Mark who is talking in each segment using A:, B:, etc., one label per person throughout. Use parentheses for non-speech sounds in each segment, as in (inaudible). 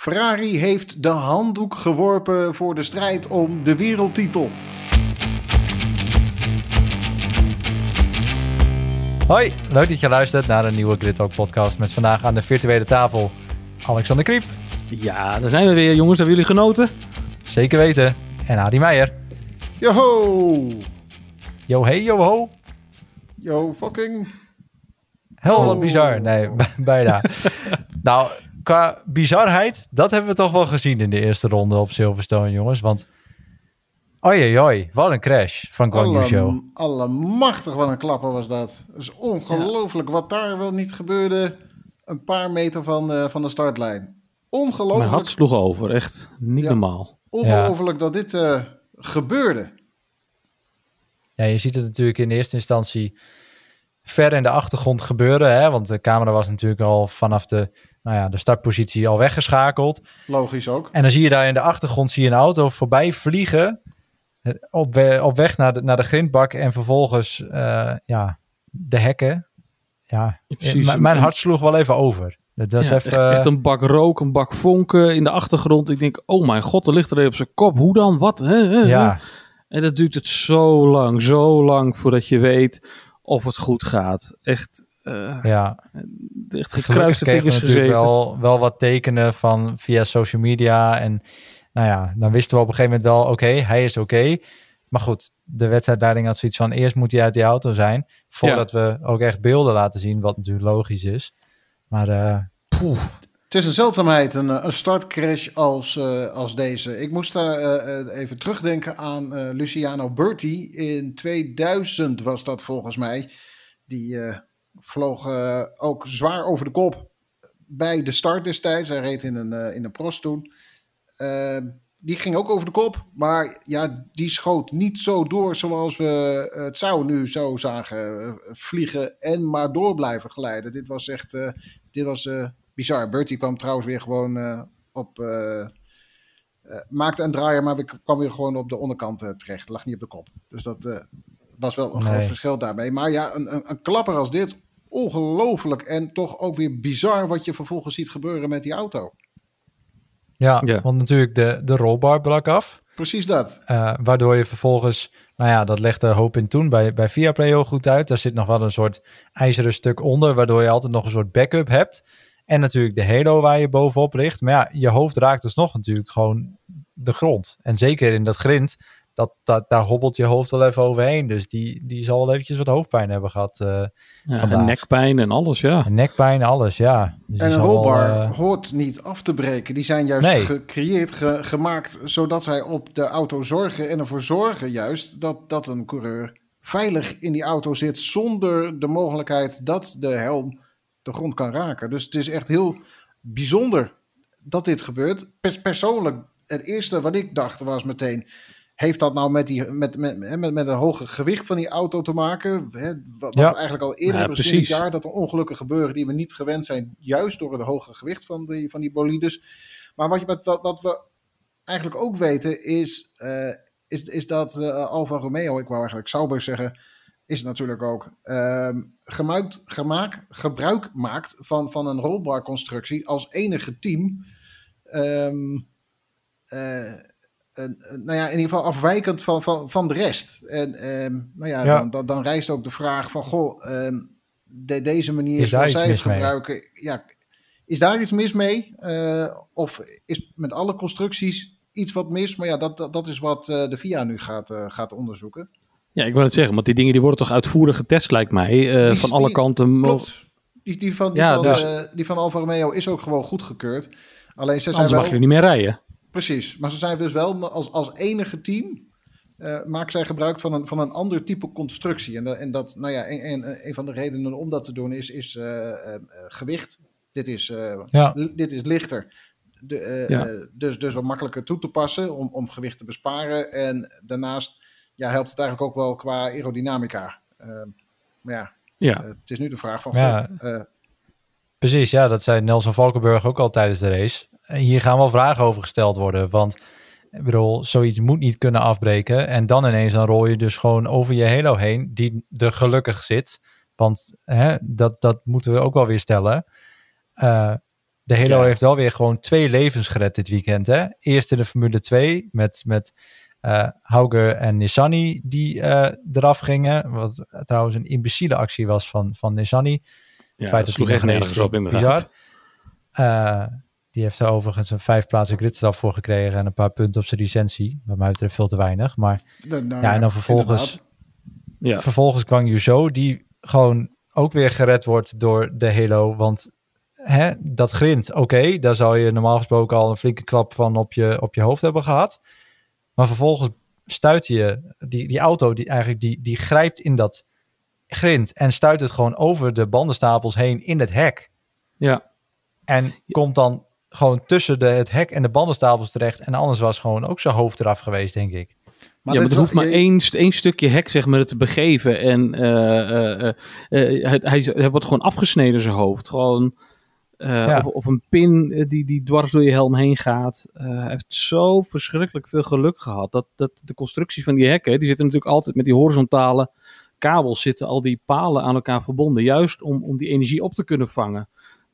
A: Ferrari heeft de handdoek geworpen voor de strijd om de wereldtitel.
B: Hoi, leuk dat je luistert naar een nieuwe Grid Talk podcast met vandaag aan de virtuele tafel Alexander Kriep.
C: Ja, daar zijn we weer jongens. Hebben jullie genoten?
B: Zeker weten. En Adi Meijer.
A: Yo!
B: Yo hey, yo ho.
A: Yo fucking...
B: Hel, wat
A: Oh.
B: bizar. Nee, (laughs) bijna. nou, qua bizarheid, dat hebben we toch wel gezien in de eerste ronde op Silverstone, jongens. Want, oi, oi, oi, wat een crash van Guan Yu Zhou.
A: Alle, allemachtig, wat een klapper was dat. Het is ongelooflijk wat daar wel niet gebeurde. Een paar meter van, eh, van de startlijn.
C: Mijn
A: Ongelooflijk,
C: hart sloeg over. Echt niet
A: Ja.
C: normaal.
A: ongelooflijk dat dit eh, gebeurde.
B: Ja, je ziet het natuurlijk in eerste instantie ver in de achtergrond gebeuren. Hè? Want de camera was natuurlijk al vanaf de, nou ja, de startpositie al weggeschakeld.
A: Logisch ook.
B: En dan zie je daar in de achtergrond zie je een auto voorbij vliegen. Op, we- op weg naar de, naar de grindbak en vervolgens eh, ja, de hekken. Ja,
C: Precies.
B: mijn hart sloeg wel even over. Dat was
C: Ja,
B: even,
C: echt, echt een bak rook, een bak vonken in de achtergrond. Ik denk, oh mijn god, er ligt er een op zijn kop. Hoe dan? Wat?
B: Ja,
C: En dat duurt het zo lang, zo lang voordat je weet of het goed gaat. Echt, eh
B: ja.
C: Echt gekruiste
B: kregen we
C: vingers
B: natuurlijk
C: gezeten.
B: wel, wel wat tekenen van via social media. En nou ja, dan wisten we op een gegeven moment wel, oké, hij is oké. Maar goed, de wedstrijdleiding had zoiets van, eerst moet hij uit die auto zijn. Voordat we ook echt beelden laten zien, wat natuurlijk logisch is. Maar eh, poeh,
A: Het is een zeldzaamheid, een, eh, een startcrash als, eh, als deze. Ik moest daar even terugdenken aan eh, Luciano Berti. In 2000 was dat volgens mij. Die eh, vloog eh, ook zwaar over de kop bij de start destijds. Hij reed in een, eh, in een pros toen. Eh, die ging ook over de kop. Maar ja, die schoot niet zo door zoals we het zou nu zo zagen vliegen. En maar door blijven glijden. Dit was echt... dit was... bizar. Bertie kwam trouwens weer gewoon op. maakte een draaier, maar kwam weer gewoon op de onderkant eh, terecht. Lag niet op de kop. Dus dat was wel een
B: Nee.
A: groot verschil daarbij. Maar ja, een, een, een klapper als dit. Ongelooflijk. En toch ook weer bizar wat je vervolgens ziet gebeuren met die auto.
B: ja,
C: Ja.
B: want natuurlijk de, de rolbar brak af.
A: Precies dat.
B: Eh, waardoor je vervolgens, nou ja, dat legde Hoop in toen bij, bij Viaplay heel goed uit. Daar zit nog wel een soort ijzeren stuk onder, waardoor je altijd nog een soort backup hebt. En natuurlijk de halo waar je bovenop ligt. Maar ja, je hoofd raakt dus nog natuurlijk gewoon de grond. En zeker in dat grind, dat, dat, daar hobbelt je hoofd wel even overheen. Dus die, die zal wel eventjes wat hoofdpijn hebben gehad. eh,
C: Ja,
B: vandaag.
C: en nekpijn en alles, ja.
B: en nekpijn, alles, ja. Dus
A: En een
B: wel,
A: rolbar
B: eh,
A: hoort niet af te breken. Die zijn juist
B: Nee.
A: gecreëerd, ge- gemaakt, zodat zij op de auto zorgen en ervoor zorgen juist dat, dat een coureur veilig in die auto zit zonder de mogelijkheid dat de helm de grond kan raken. Dus het is echt heel bijzonder dat dit gebeurt. Pers- persoonlijk, het eerste wat ik dacht was meteen... Heeft dat nou met, die, met, met, met, met een hoge gewicht van die auto te maken? Hè, wat,
B: Ja.
A: we eigenlijk al eerder
C: Ja,
A: hebben dit jaar... dat er ongelukken gebeuren die we niet gewend zijn... juist door het hoge gewicht van die, van die bolides. Maar wat, je, wat, wat, we eigenlijk ook weten is... eh, is, is dat eh, Alfa Romeo, ik wou eigenlijk Sauber zeggen... is het natuurlijk ook... ehm, gemaakt, gemaakt, gebruik maakt van, van een rolbarconstructie... als enige team... een- nou ja, in ieder geval afwijkend van, van, van de rest. En ehm, nou ja,
B: Ja.
A: Dan, dan, dan rijst ook de vraag van, goh, ehm, de, deze manier
B: Is
A: zoals zij het
B: mee?
A: gebruiken, ja, is daar iets mis mee? Eh, of is met alle constructies iets wat mis? Maar ja, dat, dat, dat is wat eh, de VIA nu gaat, eh, gaat onderzoeken.
C: Ja, ik wil het zeggen, want die dingen die worden toch uitvoerig getest, lijkt mij. eh,
A: Die-
C: van alle
A: die-
C: kanten.
A: Klopt. Die, die, van, die,
C: Ja,
A: van,
C: dus-
A: eh, die van Alfa Romeo is ook gewoon goedgekeurd. Alleen ze zijn
C: Anders
A: wel...
C: mag je er niet meer rijden.
A: Precies, maar ze zijn dus wel als, als enige team. eh maken zij gebruik van een, van een ander type constructie. En, dat- en dat, nou ja, een, een, een van de redenen om dat te doen is, is eh, eh, eh, gewicht. Dit is, eh,
B: Ja.
A: dit is lichter. De, eh,
C: Ja.
A: eh, dus, dus wat makkelijker toe te passen om, om gewicht te besparen. En daarnaast ja, helpt het eigenlijk ook wel qua aerodynamica. Eh, maar ja,
C: Ja,
A: eh, het is nu de vraag van...
B: Ja.
A: goh, eh,
B: Precies, ja, dat zei Nelson Valkenburg ook al tijdens de race. Hier gaan wel vragen over gesteld worden, want ik bedoel, zoiets moet niet kunnen afbreken. En dan ineens dan rol je dus gewoon over je halo heen, die er gelukkig zit. Want hè, dat, dat moeten we ook wel weer stellen. Eh, de Halo
C: Ja.
B: heeft wel weer gewoon twee levens gered dit weekend. Hè? Eerst in de Formule 2 met, met eh Hauger en Nissani die eh, eraf gingen. Wat trouwens een imbeciele actie was van, van Nissani.
C: Ja,
B: feit
C: dat sloeg echt nergens op inderdaad.
B: bizar. Die heeft er overigens een vijf plaatsen gridstraf voor gekregen en een paar punten op zijn licentie. Wat mij betreft veel te weinig. Maar
A: Nou, nou,
B: ja, en dan vervolgens.
C: Ja.
B: vervolgens Guang Yuzhou, die gewoon ook weer gered wordt door de Halo. Want hè, dat grind, oké, daar zou je normaal gesproken al een flinke klap van op je, op je hoofd hebben gehad. Maar vervolgens stuit je, die, die auto, die eigenlijk die, die grijpt in dat grind en stuit het gewoon over de bandenstapels heen in het hek.
C: Ja.
B: En komt dan gewoon tussen de, het hek en de bandenstapels terecht. En anders was gewoon ook zijn hoofd eraf geweest, denk ik.
C: ja, maar er hoeft maar
A: je-
C: één, st- één stukje hek zeg maar, te begeven. En eh, eh, eh, eh, hij, hij, hij wordt gewoon afgesneden, zijn hoofd. Gewoon, eh,
B: Ja.
C: of, of een pin die, die dwars door je helm heen gaat. Eh, hij heeft zo verschrikkelijk veel geluk gehad. Dat, dat de constructie van die hekken, die zitten natuurlijk altijd met die horizontale kabels, zitten al die palen aan elkaar verbonden. Juist om, om die energie op te kunnen vangen.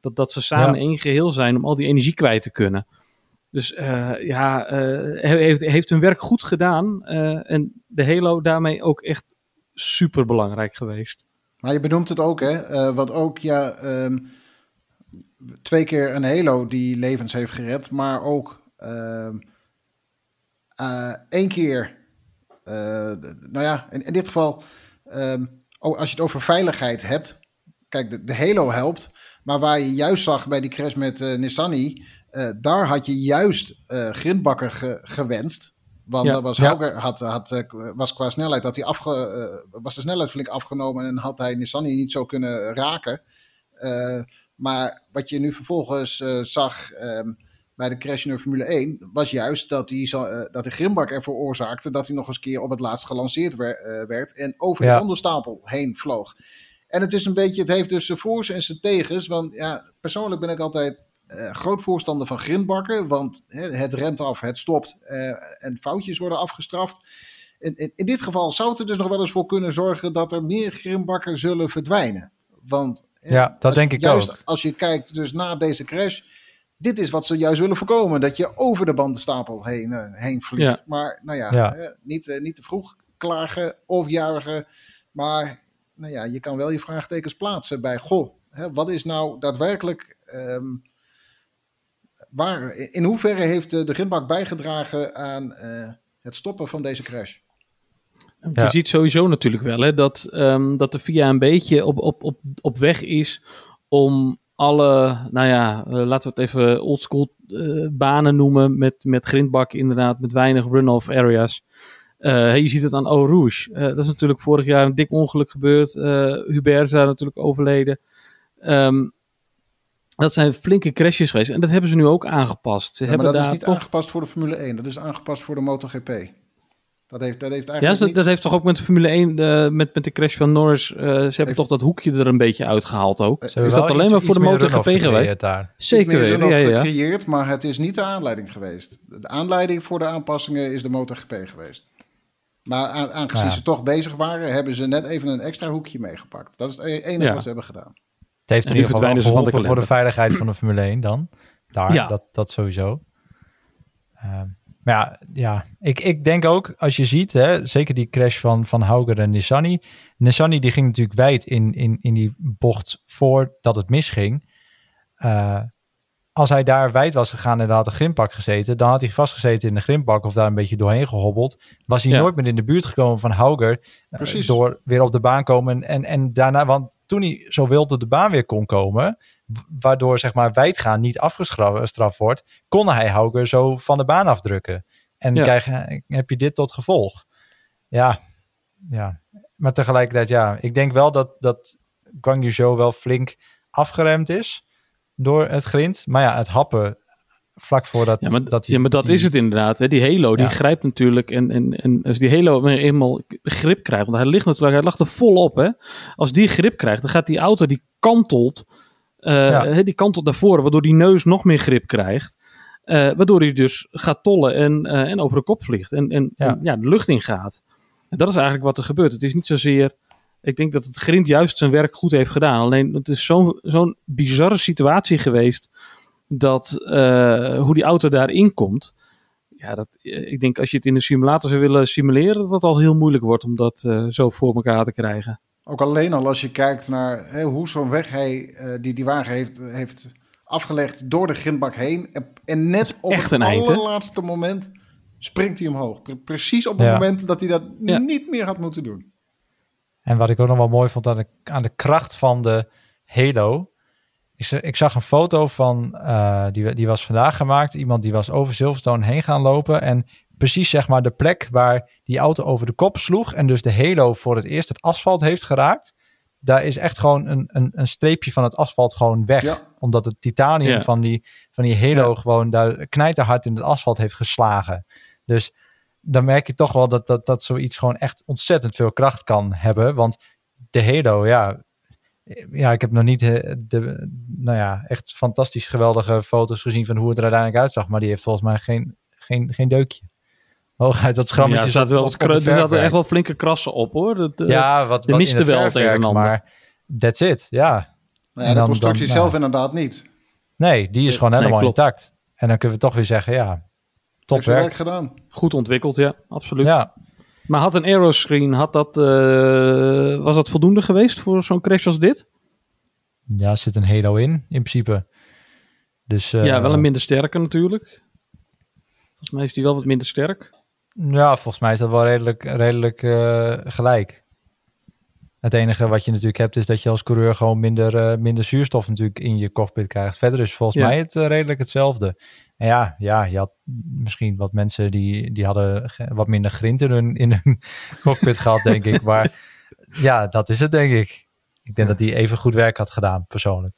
C: Dat, dat ze samen één geheel zijn om al die energie kwijt te kunnen. Dus eh, ja, hij heeft, heeft hun werk goed gedaan. eh, en de Halo daarmee ook echt super belangrijk geweest.
A: Maar je benoemt het ook, hè? wat ook, ja, ehm, twee keer een Halo die levens heeft gered, maar ook ehm, eh, één keer, nou ja, in, in dit geval, ehm, als je het over veiligheid hebt, kijk, de, de Halo helpt, maar waar je juist zag bij die crash met eh Nissani, eh, daar had je juist eh grindbakker ge- gewenst. Want
C: Ja.
A: dat was
B: Ja.
A: Hauger had, had, was qua snelheid had hij afge, was de snelheid flink afgenomen en had hij Nissani niet zo kunnen raken. Maar wat je nu vervolgens zag ehm, bij de crash in de Formule 1 was juist dat eh, dat de grimbak ervoor oorzaakte dat hij nog eens een keer op het laatst gelanceerd wer- werd en over
B: Ja.
A: de onderstapel heen vloog. En het is een beetje, het heeft dus zijn voor's en zijn tegens. Want ja, persoonlijk ben ik altijd eh, groot voorstander van grindbakken. Want hè, het remt af, het stopt eh, en foutjes worden afgestraft. In, in, in dit geval zou het er dus nog wel eens voor kunnen zorgen dat er meer grindbakken zullen verdwijnen. Want
B: Ja, dat
A: als-
B: denk ik
A: juist
B: ook.
A: Als je kijkt dus na deze crash, dit is wat ze juist willen voorkomen. Dat je over de bandenstapel heen, eh, heen vliegt.
C: Ja.
A: Maar nou ja,
B: Ja.
A: eh, niet, eh, niet te vroeg klagen of juichen. Maar nou ja, je kan wel je vraagtekens plaatsen bij, goh, hè, wat is nou daadwerkelijk, ehm, waar, in hoeverre heeft de, de grindbak bijgedragen aan eh, het stoppen van deze crash?
B: Ja.
C: Je ziet sowieso natuurlijk wel hè, dat, ehm, dat de VIA een beetje op, op, op, op weg is om alle, nou ja, eh, laten we het even oldschool eh banen noemen met, met grindbakken inderdaad, met weinig run-off areas. Eh, je ziet het aan Eau Rouge. Eh, dat is natuurlijk vorig jaar een dik ongeluk gebeurd. Eh, Hubert is daar natuurlijk overleden. Ehm, dat zijn flinke crashes geweest. En dat hebben ze nu ook aangepast. Ze
A: Ja, maar
C: hebben
A: dat is
C: daar
A: niet
C: toch
A: aangepast voor de Formule 1, dat is aangepast voor de MotoGP. Dat heeft, dat heeft
C: Ja,
A: eigenlijk
C: dat,
A: niet-
C: dat heeft toch ook met de Formule 1, de, met, met de crash van Norris, eh, ze hebben
A: Heeft-
C: toch dat hoekje er een beetje uitgehaald ook.
A: Ze
C: is dat alleen
B: iets-
C: maar voor de MotoGP geweest?
B: Daar.
C: Zeker weten, ja, ja.
A: gecreëerd, maar het is niet de aanleiding geweest. De aanleiding voor de aanpassingen is de MotoGP geweest. Maar aangezien
B: Ja.
A: ze toch bezig waren, hebben ze net even een extra hoekje meegepakt. Dat is het e- enige
C: Ja.
A: wat ze hebben gedaan.
B: Het heeft in
C: En nu
B: ieder geval wel
C: ze van de
B: geholpen voor de veiligheid van de (clears throat) Formule 1 dan. Daar,
C: Ja.
B: dat, dat sowieso. Ehm, maar ja, ja ik, ik denk ook, als je ziet, hè, zeker die crash van, van Hauger en Nissani. Nissani die ging natuurlijk wijd in, in, in die bocht voordat het misging. Eh, als hij daar wijd was gegaan en daar had een grimbak gezeten, dan had hij vastgezeten in de grimbak of daar een beetje doorheen gehobbeld. Was hij
C: Ja.
B: nooit meer in de buurt gekomen van Hauger. eh,
A: Precies.
B: door weer op de baan komen. En, en daarna, want toen hij zo wild op de baan weer kon komen, waardoor zeg maar wijdgaan niet afgestraft wordt, kon hij Hauger zo van de baan afdrukken. En
C: Ja.
B: krijg, heb je dit tot gevolg. Ja, ja. Maar tegelijkertijd, ja, ik denk wel dat, dat Guang Yuzhou wel flink afgeremd is door het grind. Maar ja, het happen vlak voordat
C: Ja, maar
B: dat, hij-
C: ja, maar dat
B: die-
C: is het inderdaad. Hè. Die Halo, die
B: Ja.
C: grijpt natuurlijk. En, en, en als die Halo eenmaal grip krijgt. Want hij ligt natuurlijk, hij lag er volop. Hè. Als die grip krijgt, dan gaat die auto, die kantelt. eh,
B: Ja.
C: die kantelt naar voren, waardoor die neus nog meer grip krijgt. Eh, waardoor hij dus gaat tollen en, eh, en over de kop vliegt. En, en,
B: Ja.
C: en, ja, de lucht ingaat. En dat is eigenlijk wat er gebeurt. Het is niet zozeer. Ik denk dat het grind juist zijn werk goed heeft gedaan. Alleen het is zo'n zo'n bizarre situatie geweest. dat hoe die auto daarin komt. Ja, dat, ik denk als je het in een simulator zou willen simuleren, dat het al heel moeilijk wordt om dat zo voor elkaar te krijgen.
A: Ook alleen al als je kijkt naar hè, hoe zo'n weg hij, die die wagen heeft, heeft afgelegd door de grindbak heen. En net op het allerlaatste moment springt hij omhoog. Precies op het moment dat hij dat niet meer had moeten doen.
B: En wat ik ook nog wel mooi vond aan de, aan de kracht van de Halo. Ik, ik zag een foto van, uh, die, die was vandaag gemaakt. Iemand die was over Silverstone heen gaan lopen. En precies zeg maar de plek waar die auto over de kop sloeg. En dus de Halo voor het eerst het asfalt heeft geraakt daar is echt gewoon een, een, een streepje van het asfalt gewoon weg. Omdat het titanium van, die, van die Halo gewoon daar knijterhard in het asfalt heeft geslagen. Dus dan merk je toch wel dat, dat, dat zoiets gewoon echt ontzettend veel kracht kan hebben. Want de Halo, ja, ja, ik heb nog niet eh, de, nou ja, echt fantastisch geweldige foto's gezien van hoe het er uiteindelijk uitzag. Maar die heeft volgens mij geen, geen, geen deukje. Hooguit dat schrammetje. Ja,
C: zat wel, er zaten echt wel flinke krassen op hoor. Dat, uh, ja, wat, wat miste wel tegen
B: Maar that's it, ja.
A: Nou ja de constructie zelf inderdaad niet.
B: Nee, die is gewoon helemaal intact. En dan kunnen we toch weer zeggen, ja, top werk.
A: gedaan.
C: Goed ontwikkeld, ja, absoluut. Ja. Maar had een aeroscreen, had dat, uh, was dat voldoende geweest voor zo'n crash als dit?
B: Ja, er zit een Halo in, in principe. Dus, uh,
C: ja, wel een minder sterke natuurlijk. Volgens mij is die wel wat minder sterk.
B: Ja, volgens mij is dat wel redelijk, redelijk uh, gelijk. Het enige wat je natuurlijk hebt is dat je als coureur gewoon minder, uh, minder zuurstof natuurlijk in je cockpit krijgt. Verder is volgens mij het uh, redelijk hetzelfde. En ja, ja, je had misschien wat mensen die, die hadden wat minder grind in hun, in hun (laughs) cockpit gehad, denk ik. Maar ja, dat is het denk ik. Ik denk dat die even goed werk had gedaan, persoonlijk.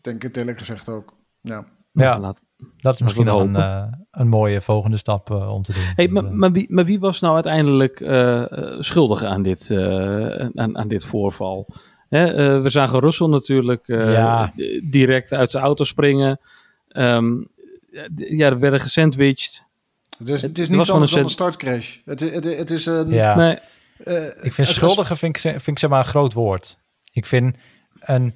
A: Denk het eerlijk gezegd ook, ja.
B: Ja, dat is misschien wel een, uh, een mooie volgende stap uh, om te doen.
C: Hey, maar, maar, wie, maar wie was nou uiteindelijk uh, schuldig aan dit, aan, aan dit voorval? Hè, we zagen Russell natuurlijk ja. direct uit zijn auto springen. Um, ja, er werden gesandwiched.
A: Het is, het is niet zo'n een startcrash. Het, het, het is een...
B: Ja. Nee. ik vind schuldige vind ik, vind ik zeg maar een groot woord. Ik vind een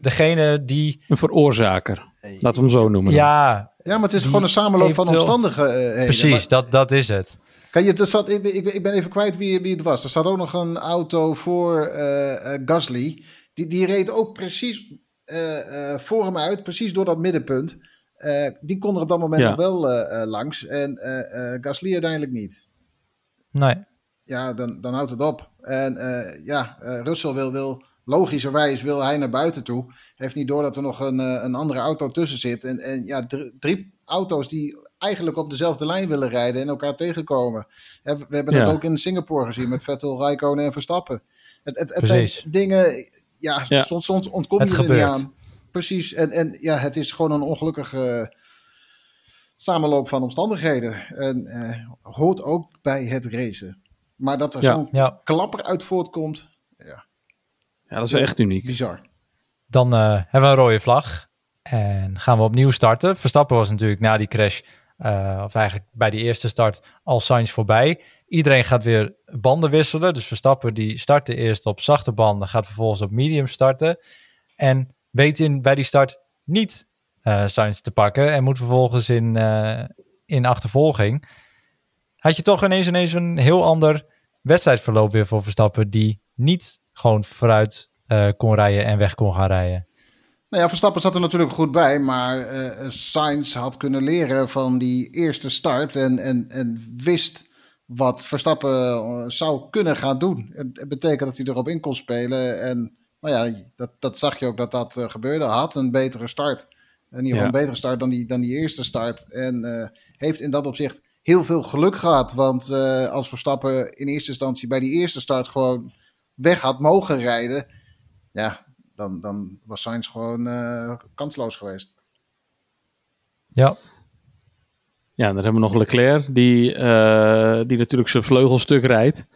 B: degene die...
C: Een veroorzaker, laten we hem zo noemen.
B: Ja.
A: Ja, maar het is gewoon een samenloop van omstandigheden.
B: Uh, Precies, dat, dat is het.
A: Kan je, er zat, ik, ik, ik ben even kwijt wie, wie het was. Er zat ook nog een auto voor uh, Gasly. Die, die reed ook precies uh, voor hem uit, precies door dat middenpunt. die kon er op dat moment nog wel langs. En Gasly uiteindelijk niet.
B: Nee.
A: Ja, dan, dan houdt het op. En ja, Russell wil, wil logischerwijs wil hij naar buiten toe. Heeft niet door dat er nog een, eh, een andere auto tussen zit. En, en ja, drie auto's die eigenlijk op dezelfde lijn willen rijden en elkaar tegenkomen. We hebben dat ook in Singapore gezien met Vettel, Raikkonen en Verstappen. Het, het, het zijn dingen, ja, soms, soms ontkom je er niet aan. Precies, en, en ja, het is gewoon een ongelukkige samenloop van omstandigheden. En uh, hoort ook bij het racen. Maar dat er zo'n klapper uit voortkomt,
C: ja, dat is wel echt uniek.
A: Bizar.
B: Dan uh, hebben we een rode vlag. En gaan we opnieuw starten. Verstappen was natuurlijk na die crash, uh, of eigenlijk bij die eerste start, al Sainz voorbij. Iedereen gaat weer banden wisselen. Dus Verstappen die startte eerst op zachte banden, gaat vervolgens op medium starten. En weet in, bij die start niet uh, Sainz te pakken. En moet vervolgens in, in achtervolging. Had je toch ineens, ineens een heel ander wedstrijdverloop weer voor Verstappen. Die niet gewoon vooruit uh, kon rijden en weg kon gaan rijden.
A: Nou ja, Verstappen zat er natuurlijk goed bij, maar uh, Sainz had kunnen leren van die eerste start en, en, en wist wat Verstappen eh, zou kunnen gaan doen. Het, betekent dat hij erop in kon spelen en nou ja, dat, dat zag je ook dat dat gebeurde. Had een betere start. In ieder geval een betere start dan die, dan die eerste start. En uh, heeft in dat opzicht heel veel geluk gehad. Want uh, als Verstappen in eerste instantie bij die eerste start gewoon weg had mogen rijden, ja, dan, dan was Sainz gewoon uh, kansloos geweest.
B: Ja.
C: Ja, dan hebben we nog Leclerc, die, uh, die natuurlijk zijn vleugelstuk rijdt.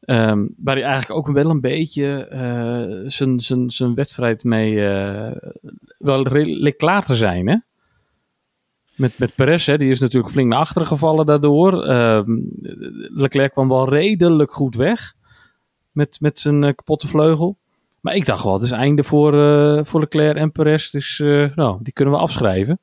C: Um, waar hij eigenlijk ook wel een beetje uh, zijn, zijn, zijn wedstrijd mee uh, wel redelijk klaar te zijn. Hè? Met, met Perez, hè, die is natuurlijk flink naar achteren gevallen daardoor. Um, Leclerc kwam wel redelijk goed weg met, met zijn uh, kapotte vleugel. Maar ik dacht wel, het is einde voor, uh, voor Leclerc en Perez. Dus uh, nou, die kunnen we afschrijven.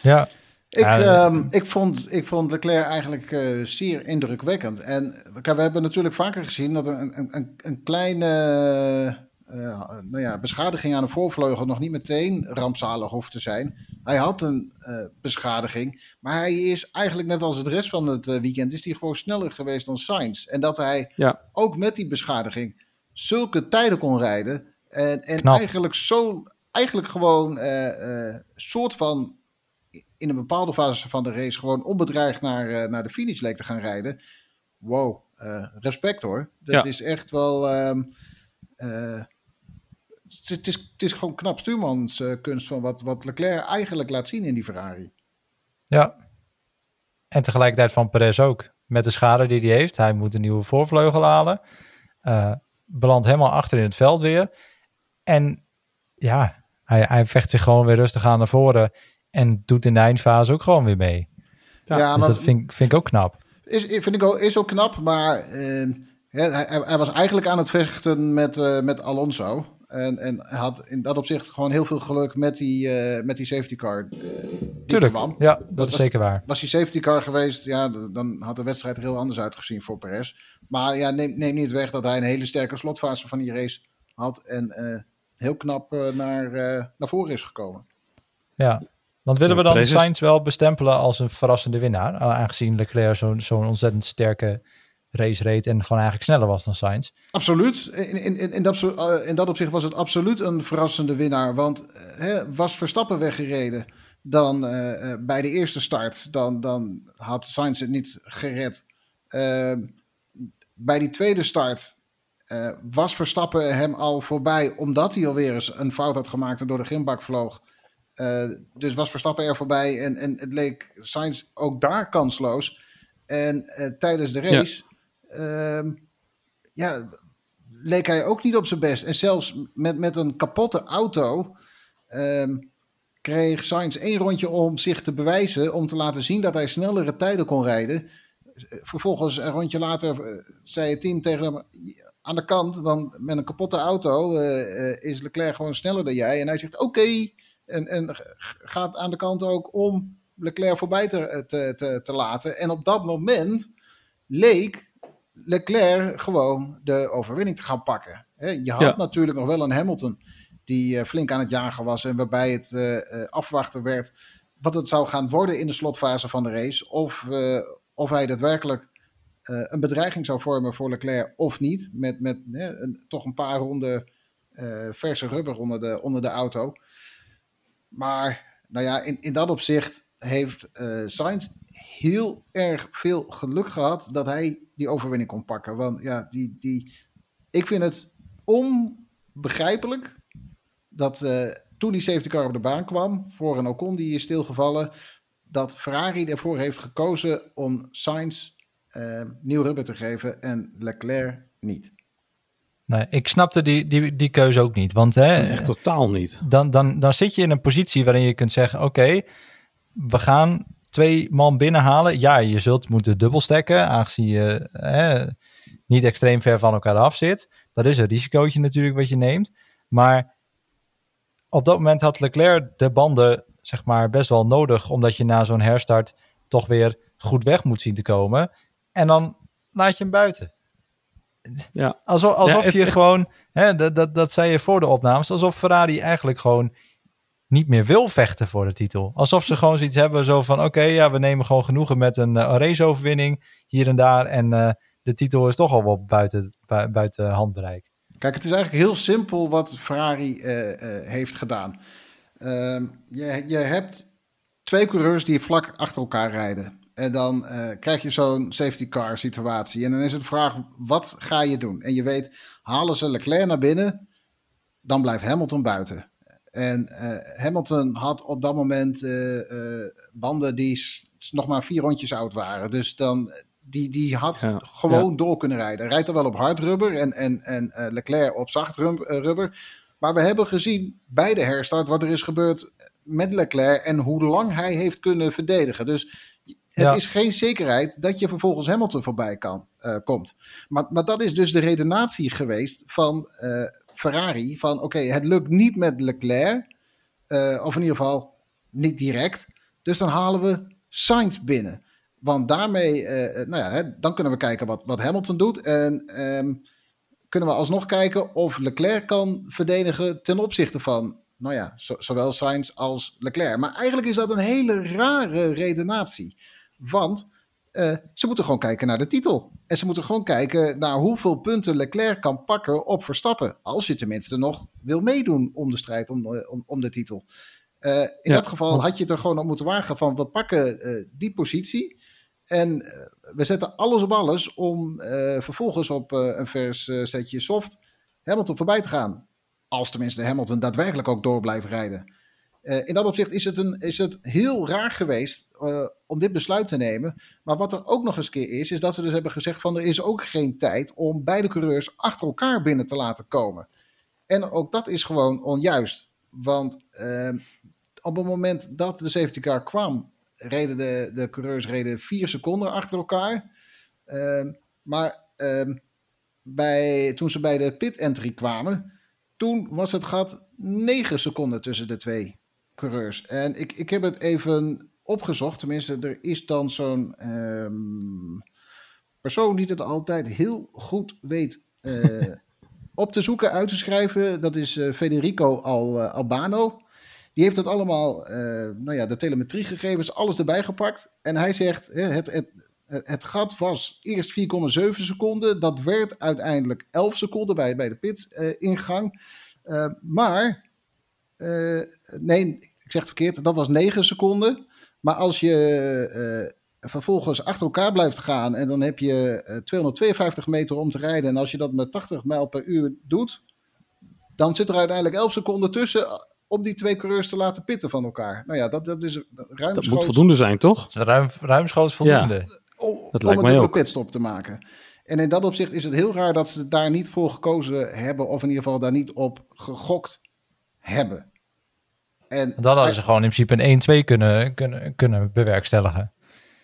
B: Ja.
A: Ik, ja, um, ik, vond, ik vond Leclerc eigenlijk uh, zeer indrukwekkend. En we hebben natuurlijk vaker gezien dat een, een, een kleine uh, nou ja, beschadiging aan de voorvleugel nog niet meteen rampzalig hoeft te zijn. Hij had een uh, beschadiging, maar hij is eigenlijk net als het rest van het uh, weekend is hij gewoon sneller geweest dan Sainz. En dat hij
C: ja.
A: ook met die beschadiging zulke tijden kon rijden en, en eigenlijk zo eigenlijk gewoon soort van in een bepaalde fase van de race gewoon onbedreigd naar, naar de finish leek te gaan rijden. Wow, respect hoor. Dat
C: ja.
A: is echt wel. Um, het is, het is gewoon knap stuurmanskunst van wat, wat Leclerc eigenlijk laat zien in die Ferrari.
B: Ja. En tegelijkertijd van Perez ook. Met de schade die hij heeft. Hij moet een nieuwe voorvleugel halen. Uh, belandt helemaal achter in het veld weer. En ja, hij, hij vecht zich gewoon weer rustig aan naar voren. En doet in de eindfase ook gewoon weer mee. Ja, ja dus maar, dat vind, vind ik ook knap.
A: Is, vind ik ook, is ook knap, maar uh, hij, hij, was eigenlijk aan het vechten met, uh, met Alonso. En, en hij had in dat opzicht gewoon heel veel geluk met die, uh, met die safety car. Uh,
B: Tuurlijk, kwam. ja, dat, dat is
A: was,
B: zeker waar.
A: Was die safety car geweest, ja, dan had de wedstrijd er heel anders uitgezien voor Perez. Maar ja, neem, neem niet weg dat hij een hele sterke slotfase van die race had. En uh, heel knap naar, naar voren is gekomen.
B: Ja, want willen we dan Sainz wel bestempelen als een verrassende winnaar? Aangezien Leclerc zo'n zo'n ontzettend sterke race reed en gewoon eigenlijk sneller was dan Sainz.
A: Absoluut. In, in, in, dat, in dat opzicht was het absoluut een verrassende winnaar. Want hè, was Verstappen weggereden dan uh, bij de eerste start, dan, dan had Sainz het niet gered. Uh, bij die tweede start uh, was Verstappen hem al voorbij, omdat hij alweer eens een fout had gemaakt en door de grimbak vloog. dus was Verstappen er voorbij en, en het leek Sainz ook daar kansloos. En tijdens de race ja, leek hij ook niet op zijn best. En zelfs met, met een kapotte auto um, kreeg Sainz één rondje om zich te bewijzen, om te laten zien dat hij snellere tijden kon rijden. Vervolgens, een rondje later, eh, zei het team tegen hem aan de kant, want met een kapotte auto uh, is Leclerc gewoon sneller dan jij. En hij zegt oké, en, en gaat aan de kant ook om Leclerc voorbij te, te, te laten. En op dat moment leek Leclerc gewoon de overwinning te gaan pakken. je had
C: Ja.
A: natuurlijk nog wel een Hamilton die eh, flink aan het jagen was en waarbij het eh, eh, afwachten werd wat het zou gaan worden in de slotfase van de race. Of, of hij daadwerkelijk een bedreiging zou vormen voor Leclerc of niet. Met, met een, toch een paar ronden verse rubber onder de, onder de auto. Maar nou ja, in, in dat opzicht heeft Sainz heel erg veel geluk gehad dat hij die overwinning kon pakken. Want ja, die, die, ik vind het onbegrijpelijk dat eh, toen die safety car op de baan kwam voor een Ocon die is stilgevallen, dat Ferrari ervoor heeft gekozen om Sainz eh, nieuw rubber te geven en Leclerc niet.
B: Nee, ik snapte die, die, die keuze ook niet. Want hè,
C: Echt totaal niet.
B: dan, dan, dan zit je in een positie waarin je kunt zeggen: Oké, we gaan twee man binnenhalen. Ja, je zult moeten dubbelstekken, aangezien je hè, niet extreem ver van elkaar af zit. Dat is een risicootje natuurlijk wat je neemt. Maar op dat moment had Leclerc de banden zeg maar best wel nodig, omdat je na zo'n herstart toch weer goed weg moet zien te komen. En dan laat je hem buiten.
C: Ja.
B: Alsof, alsof
C: het-
B: je gewoon, hè, dat, dat, dat zei je voor de opnames, alsof Ferrari eigenlijk gewoon niet meer wil vechten voor de titel. Alsof ze gewoon zoiets hebben zo van, oké, ja, we nemen gewoon genoegen met een, een raceoverwinning hier en daar. En eh, de titel is toch al wel buiten, bui- buiten handbereik.
A: Kijk, het is eigenlijk heel simpel wat Ferrari eh, heeft gedaan. Ehm, je, je hebt twee coureurs die vlak achter elkaar rijden. En dan krijg je zo'n safety car situatie. En dan is het de vraag, wat ga je doen? En je weet, halen ze Leclerc naar binnen, dan blijft Hamilton buiten. En eh, Hamilton had op dat moment eh, eh, banden die nog maar vier rondjes oud waren. Dus dan, die, die had
C: Ja,
A: gewoon door kunnen rijden. Hij rijdt er wel op hard rubber en, en, en Leclerc op zacht rubber. Maar we hebben gezien bij de herstart wat er is gebeurd met Leclerc en hoe lang hij heeft kunnen verdedigen. Dus het
B: Ja.
A: is geen zekerheid dat je vervolgens Hamilton voorbij kan, komt. Maar, maar dat is dus de redenatie geweest van, Ferrari van oké, het lukt niet met Leclerc, uh, of in ieder geval niet direct, dus dan halen we Sainz binnen. Want daarmee, uh, nou ja, hè, dan kunnen we kijken wat, wat Hamilton doet en um, kunnen we alsnog kijken of Leclerc kan verdedigen ten opzichte van, nou ja, zo, zowel Sainz als Leclerc. Maar eigenlijk is dat een hele rare redenatie, want uh, ze moeten gewoon kijken naar de titel. En ze moeten gewoon kijken naar hoeveel punten Leclerc kan pakken op Verstappen. Als je tenminste nog wil meedoen om de strijd om, eh, om, om de titel. Uh, in ja. dat geval had je het er gewoon op moeten wagen van we pakken uh, die positie. En we zetten alles op alles om vervolgens op een vers setje soft Hamilton voorbij te gaan. Als tenminste Hamilton daadwerkelijk ook door blijft rijden. Uh, in dat opzicht is het, een, is het heel raar geweest uh, om dit besluit te nemen. Maar wat er ook nog eens keer is, is dat ze dus hebben gezegd van er is ook geen tijd om beide coureurs achter elkaar binnen te laten komen. En ook dat is gewoon onjuist. Want uh, op het moment dat de safety car kwam, reden de, de coureurs reden vier seconden achter elkaar. maar ehm, bij, toen ze bij de pit entry kwamen, toen was het gat 9 seconden tussen de twee En ik, ik heb het even opgezocht. Tenminste, er is dan zo'n um, persoon die het altijd heel goed weet uh, (laughs) op te zoeken, uit te schrijven. Dat is uh, Federico Al, uh, Albano. Die heeft dat allemaal, nou ja, de telemetriegegevens, alles erbij gepakt. En hij zegt, het, het, het gat was eerst 4,7 seconden. Dat werd uiteindelijk 11 seconden bij, bij de pit-ingang. maar uh, nee, ik zeg het verkeerd, dat was 9 seconden. Maar als je uh, vervolgens achter elkaar blijft gaan en dan heb je uh, 252 meter om te rijden. En als je dat met 80 mijl per uur doet, dan zit er uiteindelijk 11 seconden tussen om die twee coureurs te laten pitten van elkaar. Nou ja, dat, dat is ruimschoots...
C: Dat moet voldoende zijn, toch?
B: Ruim, ruimschoots voldoende. Ja,
A: om, dat lijkt om een pitstop te maken. En in dat opzicht is het heel raar dat ze daar niet voor gekozen hebben, of in ieder geval daar niet op gegokt hebben.
B: En dan hadden ze gewoon in principe een 1-2 kunnen, kunnen, kunnen bewerkstelligen.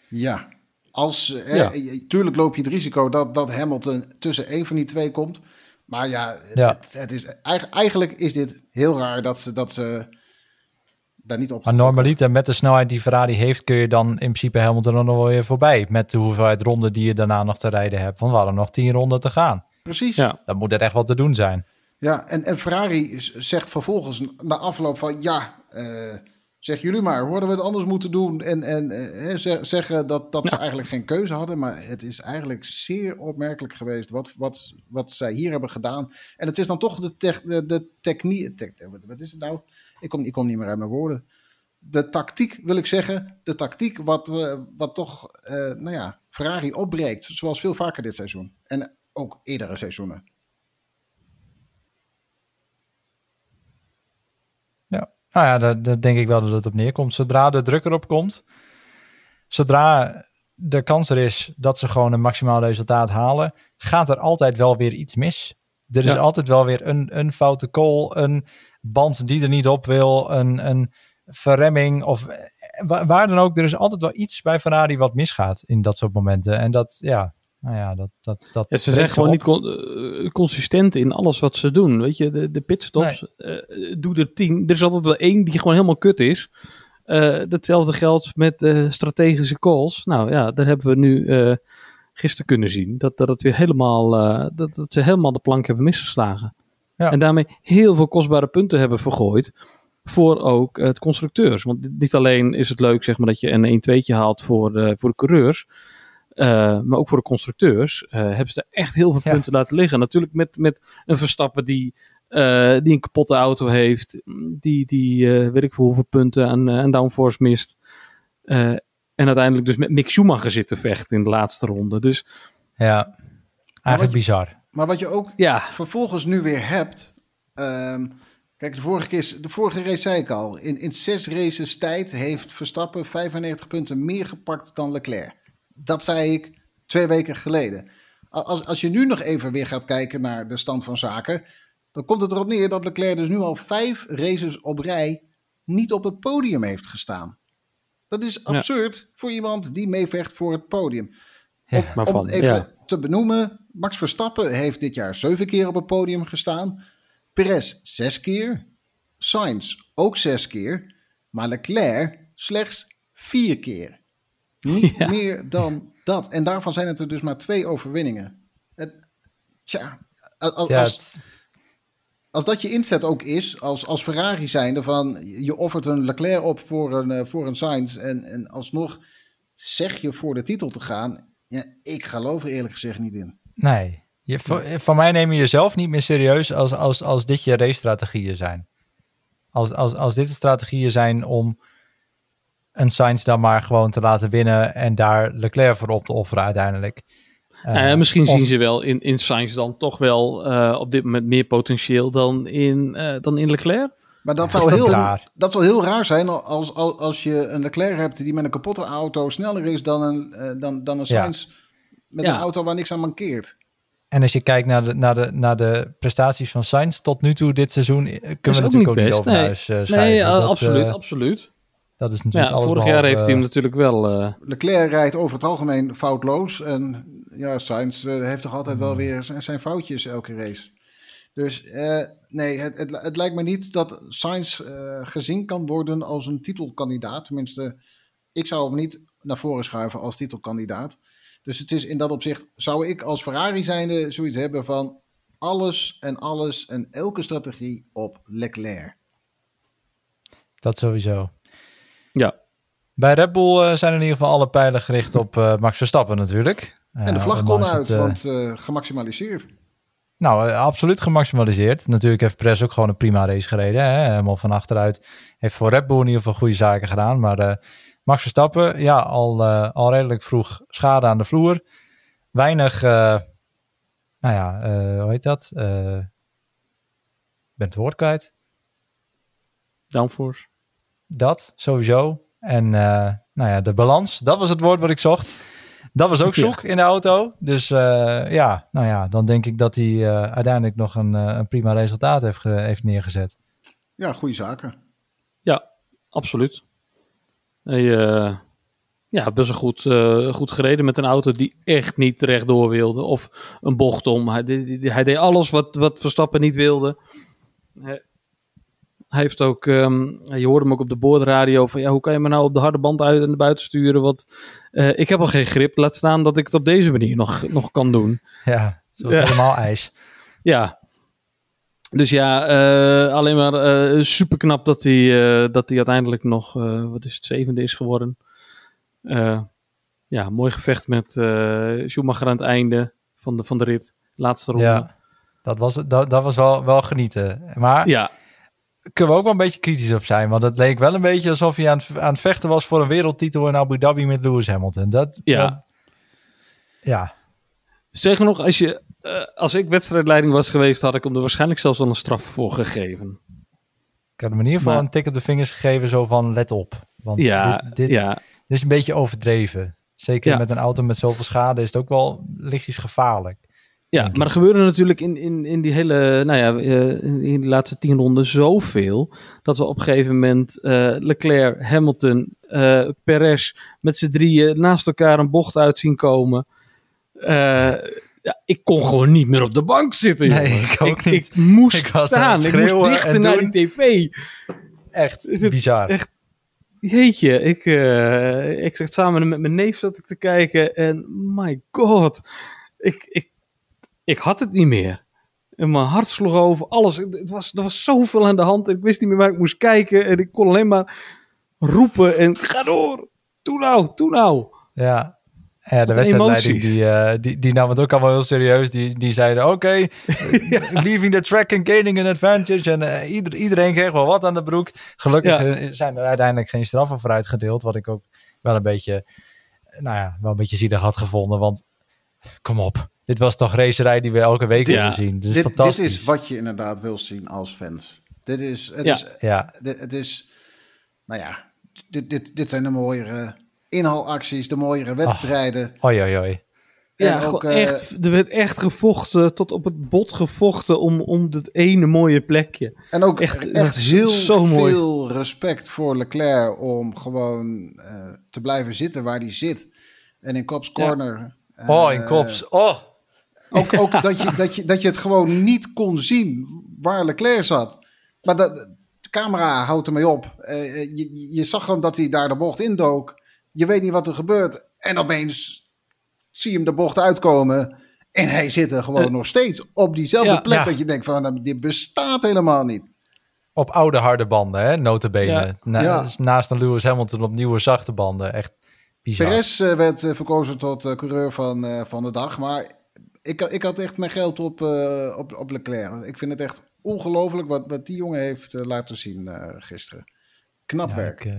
A: Ja, als, ja. tuurlijk loop je het risico dat, dat Hamilton tussen één van die twee komt. Maar ja, ja. Het, het, is, eigenlijk is dit heel raar dat ze, dat ze daar niet op.
B: Maar normaliter, met de snelheid die Ferrari heeft, kun je dan in principe Hamilton er nog wel weer voorbij. Met de hoeveelheid ronden die je daarna nog te rijden hebt. Van we hadden nog tien ronden te gaan.
A: Precies. Ja.
B: Dan moet er echt wat te doen zijn.
A: Ja, en, en Ferrari zegt vervolgens na afloop van ja, uh, zeg jullie maar, hadden we het anders moeten doen? En, en uh, zeggen dat, dat ze eigenlijk geen keuze hadden. Maar het is eigenlijk zeer opmerkelijk geweest wat, wat, wat zij hier hebben gedaan. En het is dan toch de, tech, de, de techniek. Te, wat is het nou? Ik kom, ik kom niet meer uit mijn woorden. De tactiek, wil ik zeggen. De tactiek wat, uh, wat toch, nou ja, Ferrari opbreekt. Zoals veel vaker dit seizoen. En ook eerdere seizoenen.
B: Nou ja, daar, denk ik wel dat het op neerkomt. Zodra de druk erop komt, zodra de kans er is dat ze gewoon een maximaal resultaat halen, gaat er altijd wel weer iets mis. Er is altijd wel weer een, een foute call, een band die er niet op wil, een, een verremming of waar dan ook. Er is altijd wel iets bij Ferrari wat misgaat in dat soort momenten. En dat, ja, nou ja, dat, dat, dat
C: ja, ze zijn gewoon niet eh, consistent in alles wat ze doen. Weet je, de, de pitstops, nee. uh, doe er tien. Er is altijd wel één die gewoon helemaal kut is. Uh, datzelfde geldt met strategische calls. Nou ja, daar hebben we nu gisteren kunnen zien. Dat, dat, het weer helemaal, dat, dat ze helemaal de plank hebben misgeslagen. Ja. En daarmee heel veel kostbare punten hebben vergooid. Voor ook het constructeurs. Want niet alleen is het leuk zeg maar, dat je een 1-2'tje haalt voor, voor de coureurs. Uh, maar ook voor de constructeurs uh, hebben ze er echt heel veel punten laten liggen. Natuurlijk met, met een Verstappen die, uh, die een kapotte auto heeft. Die, die weet ik veel hoeveel punten aan, aan downforce mist. en uiteindelijk dus met Mick Schumacher zit te vechten in de laatste ronde. Dus,
B: ja, eigenlijk bizar.
A: Maar wat je ook ja. vervolgens nu weer hebt... Um, Kijk, de vorige, keer, de vorige race zei ik al. In, in zes races tijd heeft Verstappen 95 punten meer gepakt dan Leclerc. Dat zei ik twee weken geleden. Als, als je nu nog even weer gaat kijken naar de stand van zaken, dan komt het erop neer dat Leclerc dus nu al vijf races op rij niet op het podium heeft gestaan. Dat is absurd voor iemand die meevecht voor het podium. Ja, om, om het even te benoemen, Max Verstappen heeft dit jaar zeven keer op het podium gestaan. Perez zes keer, Sainz ook zes keer, maar Leclerc slechts vier keer. Niet
C: Ja.
A: meer dan dat. En daarvan zijn het er dus maar twee overwinningen. Het, tja, als,
B: Ja,
A: als,
B: het-
A: als dat je inzet ook is, als, als Ferrari zijnde, van je offert een Leclerc op voor een, eh, voor een Sainz en, en alsnog zeg je voor de titel te gaan. Ja, ik geloof er eerlijk gezegd niet in.
B: nee. Je, van, van mij neem je jezelf niet meer serieus als, als, als dit je race-strategieën zijn. Als, als, als dit de strategieën zijn om een Sainz dan maar gewoon te laten winnen en daar Leclerc voor op te offeren uiteindelijk. Eh,
C: misschien
B: of-
C: zien ze wel in, in Sainz dan toch wel eh, op dit moment meer potentieel dan in, eh, dan in Leclerc.
A: Maar dat,
B: Ja,
A: zou heel,
B: raar?
A: dat zou heel raar zijn als, als, als je een Leclerc hebt die met een kapotte auto sneller is dan een, eh, dan, dan een
B: Ja.
A: Sainz met
C: Ja.
A: een auto waar niks aan mankeert.
B: En als je kijkt naar de, naar de, naar de prestaties van Sainz tot nu toe dit seizoen, kunnen we natuurlijk ook
C: niet
B: over
C: nee.
B: huis schrijven.
C: Nee,
B: Dat,
C: absoluut, absoluut.
B: Dat is natuurlijk
C: Ja,
B: alles
C: vorig
B: behalve,
C: jaar heeft hij hem natuurlijk wel... eh,
A: Leclerc rijdt over het algemeen foutloos. En ja, Sainz eh, heeft toch altijd
B: Hmm.
A: wel weer zijn, zijn foutjes elke race. Dus eh, nee, het, het, het lijkt me niet dat Sainz eh, gezien kan worden als een titelkandidaat. Tenminste, ik zou hem niet naar voren schuiven als titelkandidaat. Dus het is in dat opzicht, zou ik als Ferrari zijnde zoiets hebben van alles en alles en elke strategie op Leclerc.
B: Dat sowieso.
C: Ja,
B: Bij Red Bull eh, zijn in ieder geval alle pijlen gericht op eh, Max Verstappen natuurlijk.
A: En de
B: Eh,
A: vlag kon uit,
B: het,
A: want eh, gemaximaliseerd.
B: Nou, eh, absoluut gemaximaliseerd. Natuurlijk heeft Perez ook gewoon een prima race gereden. Hè? Helemaal van achteruit. Heeft voor Red Bull in ieder geval goede zaken gedaan. Maar eh, Max Verstappen, ja, al, eh, al redelijk vroeg schade aan de vloer. Weinig, eh, nou ja, eh, hoe heet dat? Eh, Ik ben het woord kwijt.
C: downforce.
B: Dat, sowieso. En eh, nou ja, de balans, dat was het woord wat ik zocht. Dat was ook
C: Ja.
B: zoek in de auto. Dus eh, ja, nou ja, dan denk ik dat hij eh, uiteindelijk nog een, een prima resultaat heeft, ge- heeft neergezet.
A: Ja, goede zaken.
C: Ja, absoluut. Hij, eh, ja, best wel goed, eh, goed gereden met een auto die echt niet rechtdoor wilde. Of een bocht om. Hij, deed- hij deed alles wat, wat Verstappen niet wilde. Hij, hij heeft ook, ehm, je hoorde hem ook op de boordradio van ja, hoe kan je me nou op de harde band uit en naar buiten sturen? Want eh, ik heb al geen grip. Laat staan dat ik het op deze manier nog, nog kan doen.
B: Ja, zoals
C: Ja.
B: helemaal ijs. (laughs)
C: Ja. Dus ja, eh, alleen maar eh super knap dat hij, dat hij uiteindelijk nog, wat is het, zevende is geworden. Ja, mooi gevecht met Schumacher aan het einde van de, van de rit. Laatste ronde.
B: Ja, dat was, dat, dat was wel, wel genieten. Maar
C: ja,
B: kunnen we ook wel een beetje kritisch op zijn. Want het leek wel een beetje alsof hij aan het, aan het vechten was voor een wereldtitel in Abu Dhabi met Lewis Hamilton. Dat,
C: Ja.
B: dat- ja.
C: Zeg nog, als, je, eh, als ik wedstrijdleiding was geweest, had ik hem er waarschijnlijk zelfs wel een straf voor gegeven.
B: Ik had hem in ieder geval
C: Maar-
B: een tik op de vingers gegeven, zo van let op. Want
C: Ja,
B: dit, dit,
C: ja,
B: dit is een beetje overdreven. Zeker
C: Ja.
B: met een auto met zoveel schade is het ook wel lichtjes gevaarlijk.
C: Ja, maar er gebeurde natuurlijk in, in, in die hele, nou ja, eh, in, die laatste tien ronden zoveel. Dat we op een gegeven moment eh, Leclerc, Hamilton, eh Perez met z'n drieën naast elkaar een bocht uit zien komen. Ja, ik kon gewoon niet meer op de bank zitten.
B: Nee,
C: jongen.
B: ik ook niet.
C: Ik moest
B: Ik
C: staan. Ik moest dichter naar
B: doen.
C: die tv.
B: Echt (laughs) bizar.
C: echt- Jeetje, ik, ik zat samen met mijn neef zat ik te kijken en my god, ik, ik, ik had het niet meer. En mijn hart sloeg over, alles. Het was, er was zoveel aan de hand. Ik wist niet meer waar ik moest kijken. En ik kon alleen maar roepen en ga door. Doe nou, doe nou.
B: Ja. Ja, de wedstrijdleiding die, eh, die, die nam het ook allemaal heel serieus. Die, die zeiden, oké, (laughs) leaving the track and gaining an advantage. En eh, ieder, iedereen kreeg wel wat aan de broek. Gelukkig
C: Ja.
B: eh, zijn er uiteindelijk geen straffen voor uitgedeeld. Wat ik ook wel een beetje, nou ja, wel een beetje zielig had gevonden. Want kom op, dit was toch racerij die we elke week
C: Ja.
B: willen zien. Dus
A: dit,
B: fantastisch.
A: dit is wat je inderdaad wil zien als fans. Dit is, het,
C: Ja.
A: is,
B: Ja,
A: dit, het is, nou ja, dit, dit, dit zijn de mooiere inhaalacties, de mooiere wedstrijden.
B: oi, oi, oi.
C: Ja,
A: En ook,
C: gewoon
A: eh,
C: echt, er werd echt gevochten, tot op het bot gevochten om, om dat ene mooie plekje.
A: En ook
C: Echt,
A: echt, heel
C: zo mooi.
A: veel respect voor Leclerc om gewoon eh, te blijven zitten waar hij zit. En in Cops
C: Ja.
A: Corner.
B: Oh,
A: eh,
B: in kops. Oh,
A: Ook, ook dat, je, dat, je, dat je het gewoon niet kon zien waar Leclerc zat. Maar dat, de camera houdt ermee op. Uh, je, je zag gewoon dat hij daar de bocht indook. Je weet niet wat er gebeurt. En opeens zie je hem de bocht uitkomen. En hij zit er gewoon uh, nog steeds op diezelfde ja, plek. Ja. Dat je denkt van, nou, dit bestaat helemaal niet.
B: Op oude harde banden, hè, notabene. Ja. Na, ja. Naast een Lewis Hamilton op nieuwe zachte banden. Echt bizar.
A: Perez uh, werd uh, verkozen tot uh, coureur van, van de dag. Maar ik, ik had echt mijn geld op, op, op Leclerc. Ik vind het echt ongelooflijk wat, wat die jongen heeft laten zien gisteren. Knap werk.
B: Ik,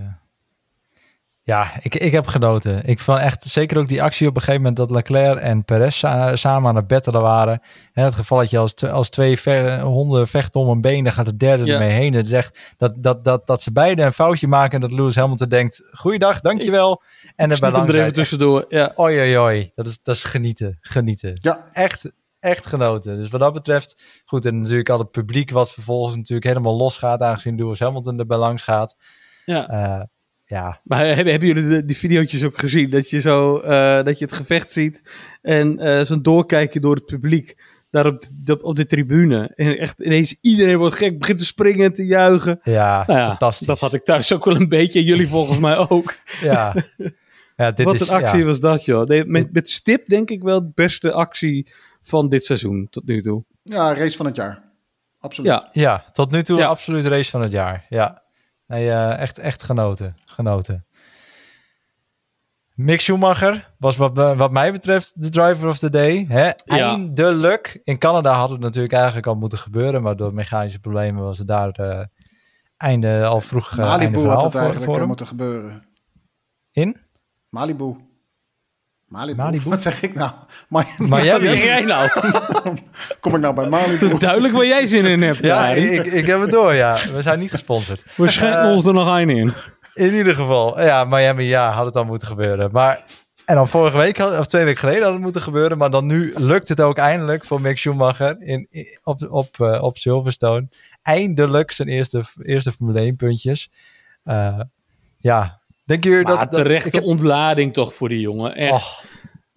B: ja, ik, ik heb genoten. Ik vond echt, zeker ook die actie op een gegeven moment dat Leclerc en Perez sa samen aan het bettelen waren. En het gevalletje als, als twee ve honden vechten om een been, dan gaat de derde ja. ermee heen. Het is echt dat, dat, dat, dat ze beide een foutje maken en dat Lewis Hamilton denkt, goeiedag, dankjewel. En
C: bij langs er even tussendoor, ja.
B: Oi, oi, oi. Dat is, dat is genieten, genieten.
A: Ja.
B: Echt, echt genoten. Dus wat dat betreft, goed. En natuurlijk al het publiek wat vervolgens natuurlijk helemaal los gaat, aangezien Lewis Hamilton erbij langs gaat.
C: Ja.
B: Uh, ja.
C: Maar hebben, hebben jullie de, die video's ook gezien? Dat je zo uh, dat je het gevecht ziet en uh, zo'n doorkijkje door het publiek daar op de, op de tribune. En echt ineens iedereen wordt gek, begint te springen en te juichen.
B: Ja,
C: nou ja,
B: fantastisch.
C: Dat had ik thuis ook wel een beetje. Jullie volgens mij ook.
B: Ja. (laughs) ja dit
C: Wat
B: is,
C: een actie
B: ja.
C: was dat, joh. Met, met stip denk ik wel de beste actie van dit seizoen tot nu toe.
A: Ja, race van het jaar. Absoluut.
C: Ja,
B: ja tot nu toe
C: Ja.
B: absoluut race van het jaar. Ja, nee, uh, echt, echt genoten. genoten. Mick Schumacher was wat, wat mij betreft de driver of the day. Hè? Eindelijk. In Canada had het natuurlijk eigenlijk al moeten gebeuren, maar door mechanische problemen was het daar uh, einde al vroeg uh,
A: Malibu
B: einde
A: had het
B: voor,
A: eigenlijk
B: voor hem.
A: moeten gebeuren.
B: In?
A: Malibu. Malibu.
B: Malibu?
A: Wat zeg ik nou? Maar,
C: wat zeg jij nou? (laughs)
A: Kom ik nou bij Malibu?
C: Dat is duidelijk waar jij zin in hebt.
B: Ja, ik, ik heb het door, ja. We zijn niet gesponsord.
C: We schenken
B: Eh,
C: ons er nog een in.
B: In ieder geval, ja, Miami, ja, had het al moeten gebeuren. Maar, en dan vorige week, had- of twee weken geleden had het moeten gebeuren. Maar dan nu lukt het ook eindelijk voor Mick Schumacher in, in- op, op, eh, op Silverstone. Eindelijk zijn eerste, eerste Formule 1 puntjes. Eh, ja, jullie
C: Maar
B: dat... dat
C: terechte
B: heb-
C: ontlading toch voor die jongen. Echt.
B: Oh,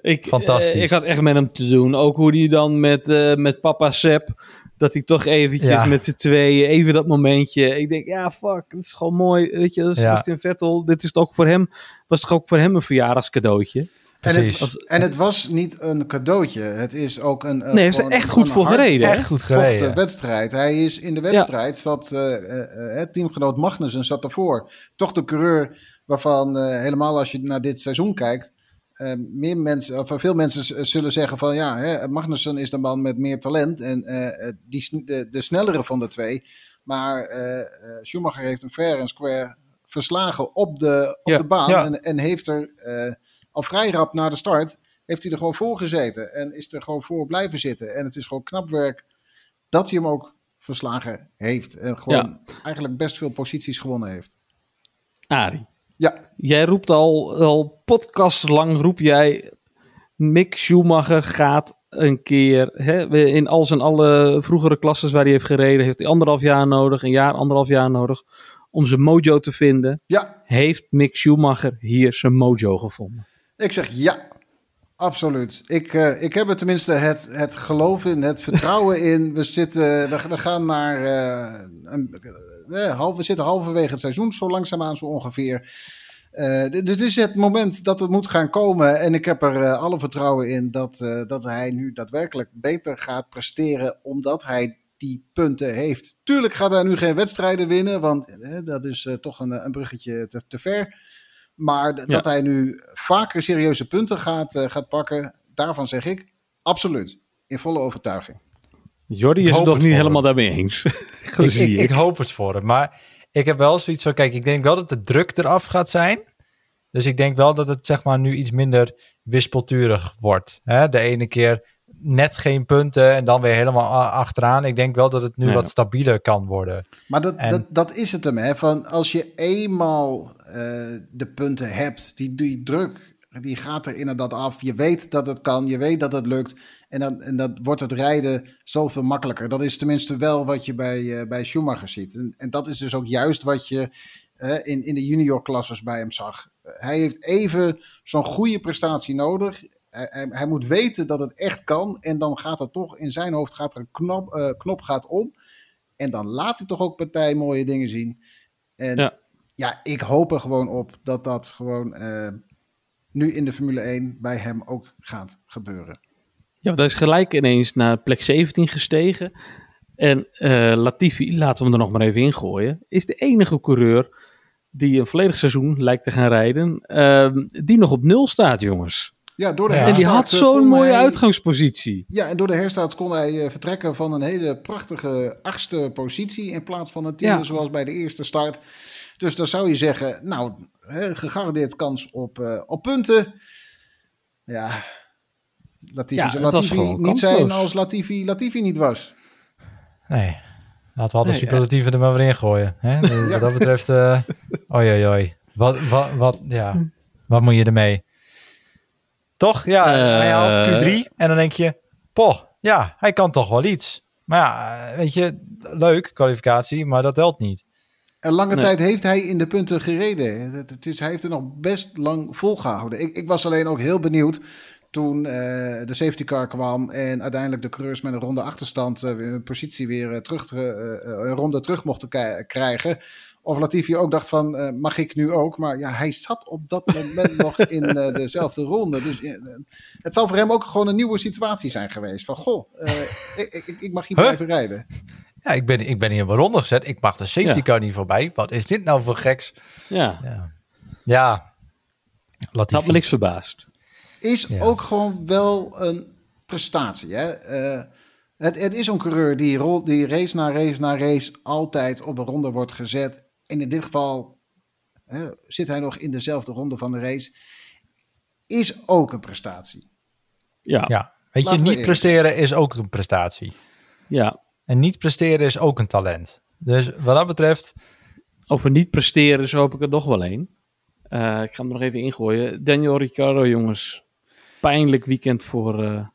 C: ik,
B: fantastisch.
C: eh, ik had echt met hem te doen. Ook hoe hij dan met, eh, met papa Sepp... Dat hij toch eventjes
B: Ja.
C: met z'n tweeën, even dat momentje. Ik denk, ja, fuck, het is gewoon mooi. Weet je, dat is
B: Ja.
C: Vettel. Dit is toch ook voor hem, was toch ook voor hem een verjaardagscadeautje?
A: En
B: precies.
A: het, was, en het was niet een cadeautje. Het is ook een.
C: Nee, hij heeft er echt goed voor gereden.
B: Echt goed gereden.
A: wedstrijd. Hij is in de wedstrijd, zat uh, uh, uh, teamgenoot Magnussen zat ervoor. Toch de coureur waarvan, uh, helemaal als je naar dit seizoen kijkt, uh, meer mensen, of veel mensen zullen zeggen van ja, hè, Magnussen is de man met meer talent en uh, die, de, de snellere van de twee. Maar uh, Schumacher heeft hem fair en square verslagen op de, op
C: Ja,
A: de baan
B: ja.
A: en, en heeft er al vrij rap na de start heeft hij er gewoon voor gezeten en is er gewoon voor blijven zitten. En het is gewoon knap werk dat hij hem ook verslagen heeft. En gewoon eigenlijk best veel posities gewonnen heeft.
C: Arie,
A: Ja,
C: jij roept al, al podcast lang, roep jij... Mick Schumacher gaat een keer... Hè, in al zijn alle vroegere klasses waar hij heeft gereden... heeft hij anderhalf jaar nodig, een jaar, anderhalf jaar nodig... om zijn mojo te vinden.
A: ja,
C: Heeft Mick Schumacher hier zijn mojo gevonden?
A: ik zeg ja. Absoluut. Ik, uh, ik heb er tenminste het, het geloof in, het vertrouwen in. We, zitten, we, we gaan naar. Uh, een, half, we zitten halverwege het seizoen, zo langzaamaan zo ongeveer. Uh, dus dit is het moment dat het moet gaan komen. En ik heb er uh, alle vertrouwen in dat, uh, dat hij nu daadwerkelijk beter gaat presteren. Omdat hij die punten heeft. Tuurlijk gaat hij nu geen wedstrijden winnen. Want dat is toch een, een bruggetje te, te ver. Maar
C: Ja.
A: dat hij nu vaker serieuze punten gaat, gaat pakken. Daarvan zeg ik absoluut. In volle overtuiging.
C: Jordi
B: Ik
C: is het nog niet helemaal daarmee eens. (laughs) (laughs)
B: Ik, ik, ik hoop het voor hem. Maar ik heb wel zoiets van, kijk, ik denk wel dat de druk eraf gaat zijn. Dus ik denk wel dat het zeg maar nu iets minder wispelturig wordt. Hè? De ene keer net geen punten en dan weer helemaal achteraan. Ik denk wel dat het nu
C: Ja.
B: wat stabieler kan worden.
A: Maar dat,
B: En-
A: dat, dat is het hem. Hè? Van als je eenmaal uh, de punten hebt, die, die druk, die gaat er inderdaad af. Je weet dat het kan, je weet dat het lukt. En dan, en dat wordt het rijden zoveel makkelijker. Dat is tenminste wel wat je bij, uh, bij Schumacher ziet. En, en dat is dus ook juist wat je uh, in, in de juniorklasses bij hem zag. hij heeft even zo'n goede prestatie nodig. hij, hij, hij moet weten dat het echt kan. En dan gaat er toch in zijn hoofd gaat er een knop, eh, knop gaat om. En dan laat hij toch ook partij mooie dingen zien. En ja,
C: Ja.
A: ik hoop er gewoon op dat dat gewoon eh, nu in de Formule 1 bij hem ook gaat gebeuren.
C: Ja, want hij is gelijk ineens naar plek 17 gestegen. En eh, Latifi, laten we hem er nog maar even ingooien, is de enige coureur die een volledig seizoen lijkt te gaan rijden, ehm, die nog op nul staat, jongens.
A: Ja, door de
B: Ja.
C: En die had
A: eh,
C: zo'n mooie
A: hij-
C: uitgangspositie.
A: Ja, en door de herstart kon hij eh, vertrekken van een hele prachtige achtste positie in plaats van een tiende
C: Ja.
A: zoals bij de eerste start. Dus dan zou je zeggen, nou, hè, gegarandeerd kans op, eh, op punten. Ja, Latifi
C: Ja,
A: zou
C: het was
A: Latifi
C: gewoon
A: niet zijn als Latifi Latifi niet was.
B: Nee. Laten we alle
C: Nee,
B: superlatieven er maar weer in gooien. Hè? (laughs) Dus Wat dat betreft, eh oi, oi, oi. Wat, wat, wat, ja. wat moet je ermee? Toch? Ja, hij haalt
C: Eh.
B: Q3 en dan denk je, poh, ja, hij kan toch wel iets. Maar ja, eh, weet je, leuk, kwalificatie, maar dat telt niet.
A: En lange
C: Nee.
A: tijd heeft hij in de punten gereden. Het, is, hij heeft er nog best lang volgehouden. Ik, ik was alleen ook heel benieuwd toen eh, de safety car kwam en uiteindelijk de coureurs met een ronde achterstand hun positie weer eh, terug, eh, een ronde terug mochten krijgen. Of Latifi ook dacht van, mag ik nu ook? Maar ja, hij zat op dat moment (laughs) nog in dezelfde ronde. Dus het zal voor hem ook gewoon een nieuwe situatie zijn geweest. Van, goh, ik, ik, ik mag hier
B: Huh?
A: blijven rijden.
B: Ja, ik ben, ik ben hier ronde gezet. Ik mag de safety
C: Ja.
B: car niet voorbij. Wat is dit nou voor geks?
C: Ja,
B: Ja, ja.
C: had
B: Latifi.
C: me niks verbaasd.
A: is
B: Ja.
A: ook gewoon wel een prestatie. Hè? Eh, het, het is een coureur die, rol, die race na race na race altijd op een ronde wordt gezet. En in dit geval hè, zit hij nog in dezelfde ronde van de race. Is ook een prestatie.
C: Ja, ja.
B: Ja, weet je,
A: Laten
B: niet presteren is ook een prestatie. En niet presteren is ook een talent. Dus wat dat betreft,
C: Over niet presteren, zo hoop ik er nog wel één. Eh, ik ga hem nog even ingooien. Daniel Ricciardo, jongens. Pijnlijk weekend voor eh,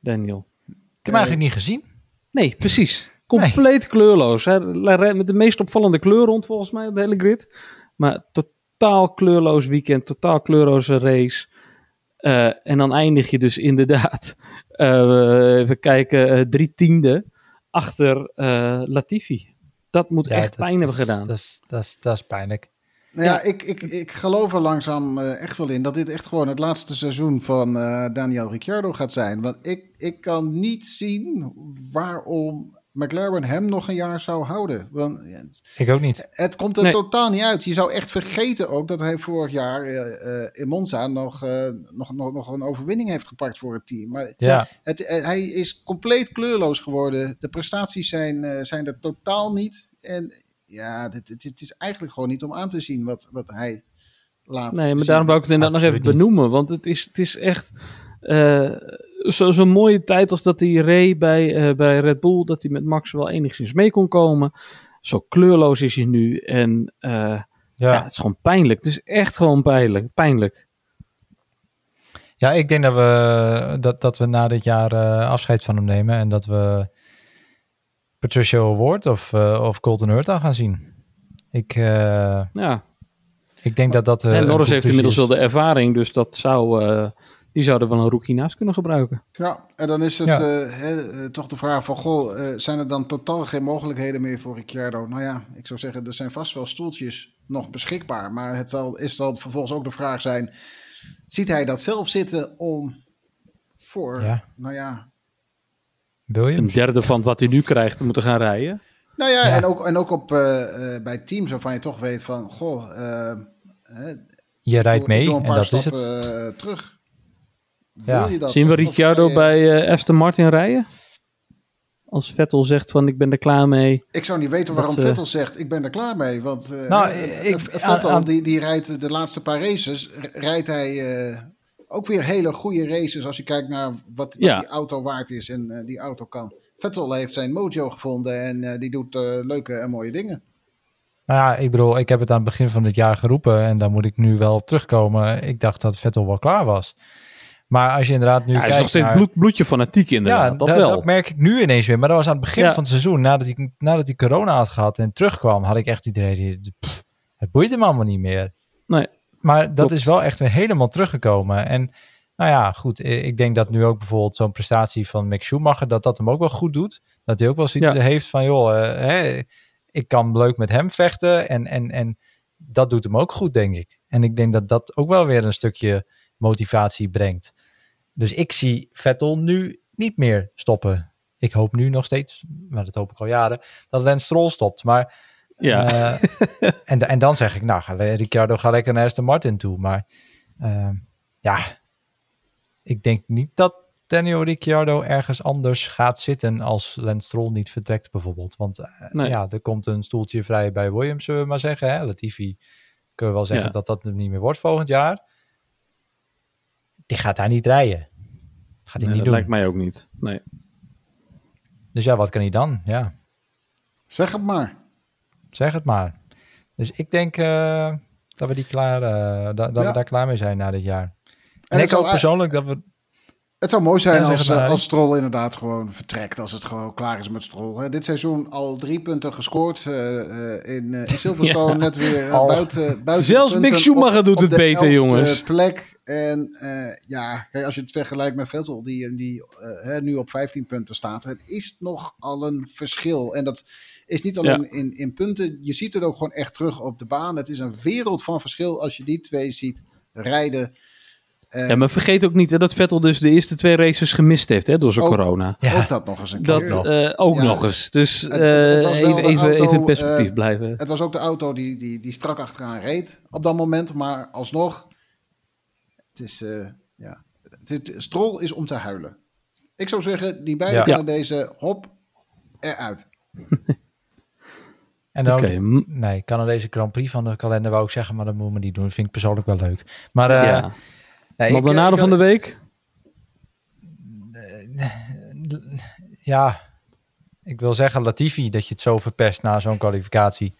C: Daniel.
B: ik heb hem eigenlijk niet gezien.
C: Nee, precies. Compleet kleurloos. Hij rijdt met de meest opvallende kleur rond, volgens mij, op de hele grid. Maar totaal kleurloos weekend, totaal kleurloze race. Eh, en dan eindig je dus inderdaad, (laughs) eh, even kijken, eh, drie tiende achter eh, Latifi. Dat moet echt
B: dat
C: pijn hebben
B: is-
C: gedaan.
B: Dat is, dat, is, dat is pijnlijk.
A: Nou ja, ik, ik, ik geloof er langzaam eh, echt wel in dat dit echt gewoon het laatste seizoen van eh, Daniel Ricciardo gaat zijn. Want ik, ik kan niet zien waarom McLaren hem nog een jaar zou houden. Want
B: Ik ook niet.
A: Het komt er
C: Nee.
A: totaal niet uit. Je zou echt vergeten ook dat hij vorig jaar eh, eh, in Monza nog, eh, nog, nog, nog een overwinning heeft gepakt voor het team. Maar
B: Ja,
A: het, hij is compleet kleurloos geworden. De prestaties zijn, eh, zijn er totaal niet. En ja, dit, dit, het is eigenlijk gewoon niet om aan te zien wat, wat hij laat
C: Nee, maar
A: zien.
C: daarom wou ik het inderdaad nog even benoemen. Want het is, het is echt eh, zo- zo'n mooie tijd als dat hij reed bij, eh, bij Red Bull. Dat hij met Max wel enigszins mee kon komen. Zo kleurloos is hij nu. En eh, ja.
B: ja.
C: het is gewoon pijnlijk. Het is echt gewoon pijnlijk. pijnlijk.
B: ja, ik denk dat we, dat, dat we na dit jaar eh, afscheid van hem nemen. En dat we Patricia Award of, of Colton Hurta gaan zien. Ik,
C: Ja.
B: ik denk dat dat...
C: en Norris heeft inmiddels wel de ervaring. Dus dat zou, die zouden wel een rookie naast kunnen gebruiken.
A: Ja, en dan is het
B: Ja.
A: eh, hè, eh, toch de vraag van, goh, eh, zijn er dan totaal geen mogelijkheden meer voor Ricciardo? Nou ja, ik zou zeggen, er zijn vast wel stoeltjes nog beschikbaar. Maar het zal, is dan vervolgens ook de vraag zijn, ziet hij dat zelf zitten om voor,
B: Ja.
A: nou ja...
C: Een
B: Williams?
C: derde van wat hij nu krijgt te moeten gaan rijden.
A: Nou ja,
B: Ja.
A: En, ook, en ook op, eh, eh, bij teams waarvan je toch weet van, goh... eh, hè,
B: Je rijdt mee
A: een
B: en dat is het.
A: terug.
B: Ja.
A: Wil je dat?
C: Zien we Ricciardo bij eh, Aston Martin rijden? Als Vettel zegt van ik ben er klaar mee.
A: Ik zou niet weten waarom
C: eh,
A: Vettel zegt, ik ben er klaar mee. Want eh,
B: Nou, ik-
A: Vettel,
B: aan- aan-
A: die, die rijdt de laatste paar races, rijdt hij eh, ook weer hele goede races als je kijkt naar wat, wat
C: Ja.
A: die auto waard is en eh, die auto kan. Vettel heeft zijn mojo gevonden en eh, die doet leuke en mooie dingen.
B: Nou ja, ik bedoel, ik heb het aan het begin van dit jaar geroepen en daar moet ik nu wel op terugkomen. Ik dacht dat Vettel wel klaar was. Maar als je inderdaad nu
C: Ja, hij is nog steeds
B: naar...
C: bloed, bloedje fanatiek inderdaad.
B: ja,
C: dat
B: da-
C: wel.
B: dat merk ik nu ineens weer. Maar dat was aan het begin
C: Ja.
B: van het seizoen, nadat hij, nadat hij corona had gehad en terugkwam, had ik echt idee, die- pff, het boeit hem allemaal niet meer.
C: Nee.
B: Maar dat
C: Klopt.
B: is wel echt weer helemaal teruggekomen. En nou ja, goed. Ik denk dat nu ook bijvoorbeeld zo'n prestatie van Mick Schumacher, dat dat hem ook wel goed doet. Dat hij ook wel zoiets
C: Ja.
B: heeft van, joh, eh, hè, ik kan leuk met hem vechten. En, en, en dat doet hem ook goed, denk ik. En ik denk dat dat ook wel weer een stukje motivatie brengt. Dus ik zie Vettel nu niet meer stoppen. Ik hoop nu nog steeds, maar dat hoop ik al jaren, dat Lance Stroll stopt. Maar
C: Ja.
B: eh, (laughs) en, en dan zeg ik, nou, ga, Ricciardo, ga lekker naar Aston Martin toe. Maar eh, ja, ik denk niet dat Daniel Ricciardo ergens anders gaat zitten als Lance Stroll niet vertrekt bijvoorbeeld. Want
C: Nee.
B: ja, er komt een stoeltje vrij bij Williams, zullen we maar zeggen. Hè? Latifi kunnen we wel zeggen
C: Ja.
B: dat dat er niet meer wordt volgend jaar. Die gaat daar niet rijden. Gaat hij
C: Nee,
B: niet
C: dat
B: doen.
C: lijkt mij ook niet. Nee.
B: Dus ja, wat kan hij dan? Ja,
A: Zeg het maar.
B: zeg het maar. Dus ik denk eh, dat we die klaar, eh, da- dat
A: Ja.
B: we daar klaar mee zijn na dit jaar. En, ik hoop
A: ei-
B: persoonlijk dat we...
A: Het zou mooi zijn
B: Ja,
A: als, als Stroll inderdaad gewoon vertrekt. Als het gewoon klaar is met Stroll. Hè. Dit seizoen al drie punten gescoord. eh, eh, in, eh, in Silverstone (laughs)
C: Ja.
A: net weer buiten, buiten
C: Zelfs Mick Schumacher
A: op-
C: doet
A: op
C: het
A: de
C: beter, jongens.
A: plek. En eh, ja, kijk, als je het vergelijkt met Vettel, die, die hè, nu op 15 punten staat. Het is nogal een verschil. En dat is niet alleen in, in punten. Je ziet het ook gewoon echt terug op de baan. Het is een wereld van verschil als je die twee ziet rijden. Eh,
C: Ja, maar vergeet ook niet hè, dat Vettel dus de eerste twee races gemist heeft hè, door zijn
A: Ook.
C: corona.
B: Ja,
A: Ook dat nog eens een keer.
C: Dat eh, ook
A: Ja.
C: nog eens. Dus
A: Het- het- het was
C: eh, even, even,
A: auto,
C: even in perspectief blijven.
A: Het was ook de auto die, die, die strak achteraan reed op dat moment. Maar alsnog, het is, eh ja, het, het- Stroll is om te huilen. Ik zou zeggen, die beiden
B: Ja.
A: kunnen deze hop eruit. (laughs)
B: en dan
C: m-
B: Nee, Canadese Grand Prix van de kalender wou ik zeggen, maar dat moet me niet doen. Dat vind ik persoonlijk wel leuk. Maar eh
C: ja.
B: Nee, ik-
C: van de week?
B: Ja, ik wil zeggen Latifi, dat je het zo verpest na zo'n kwalificatie.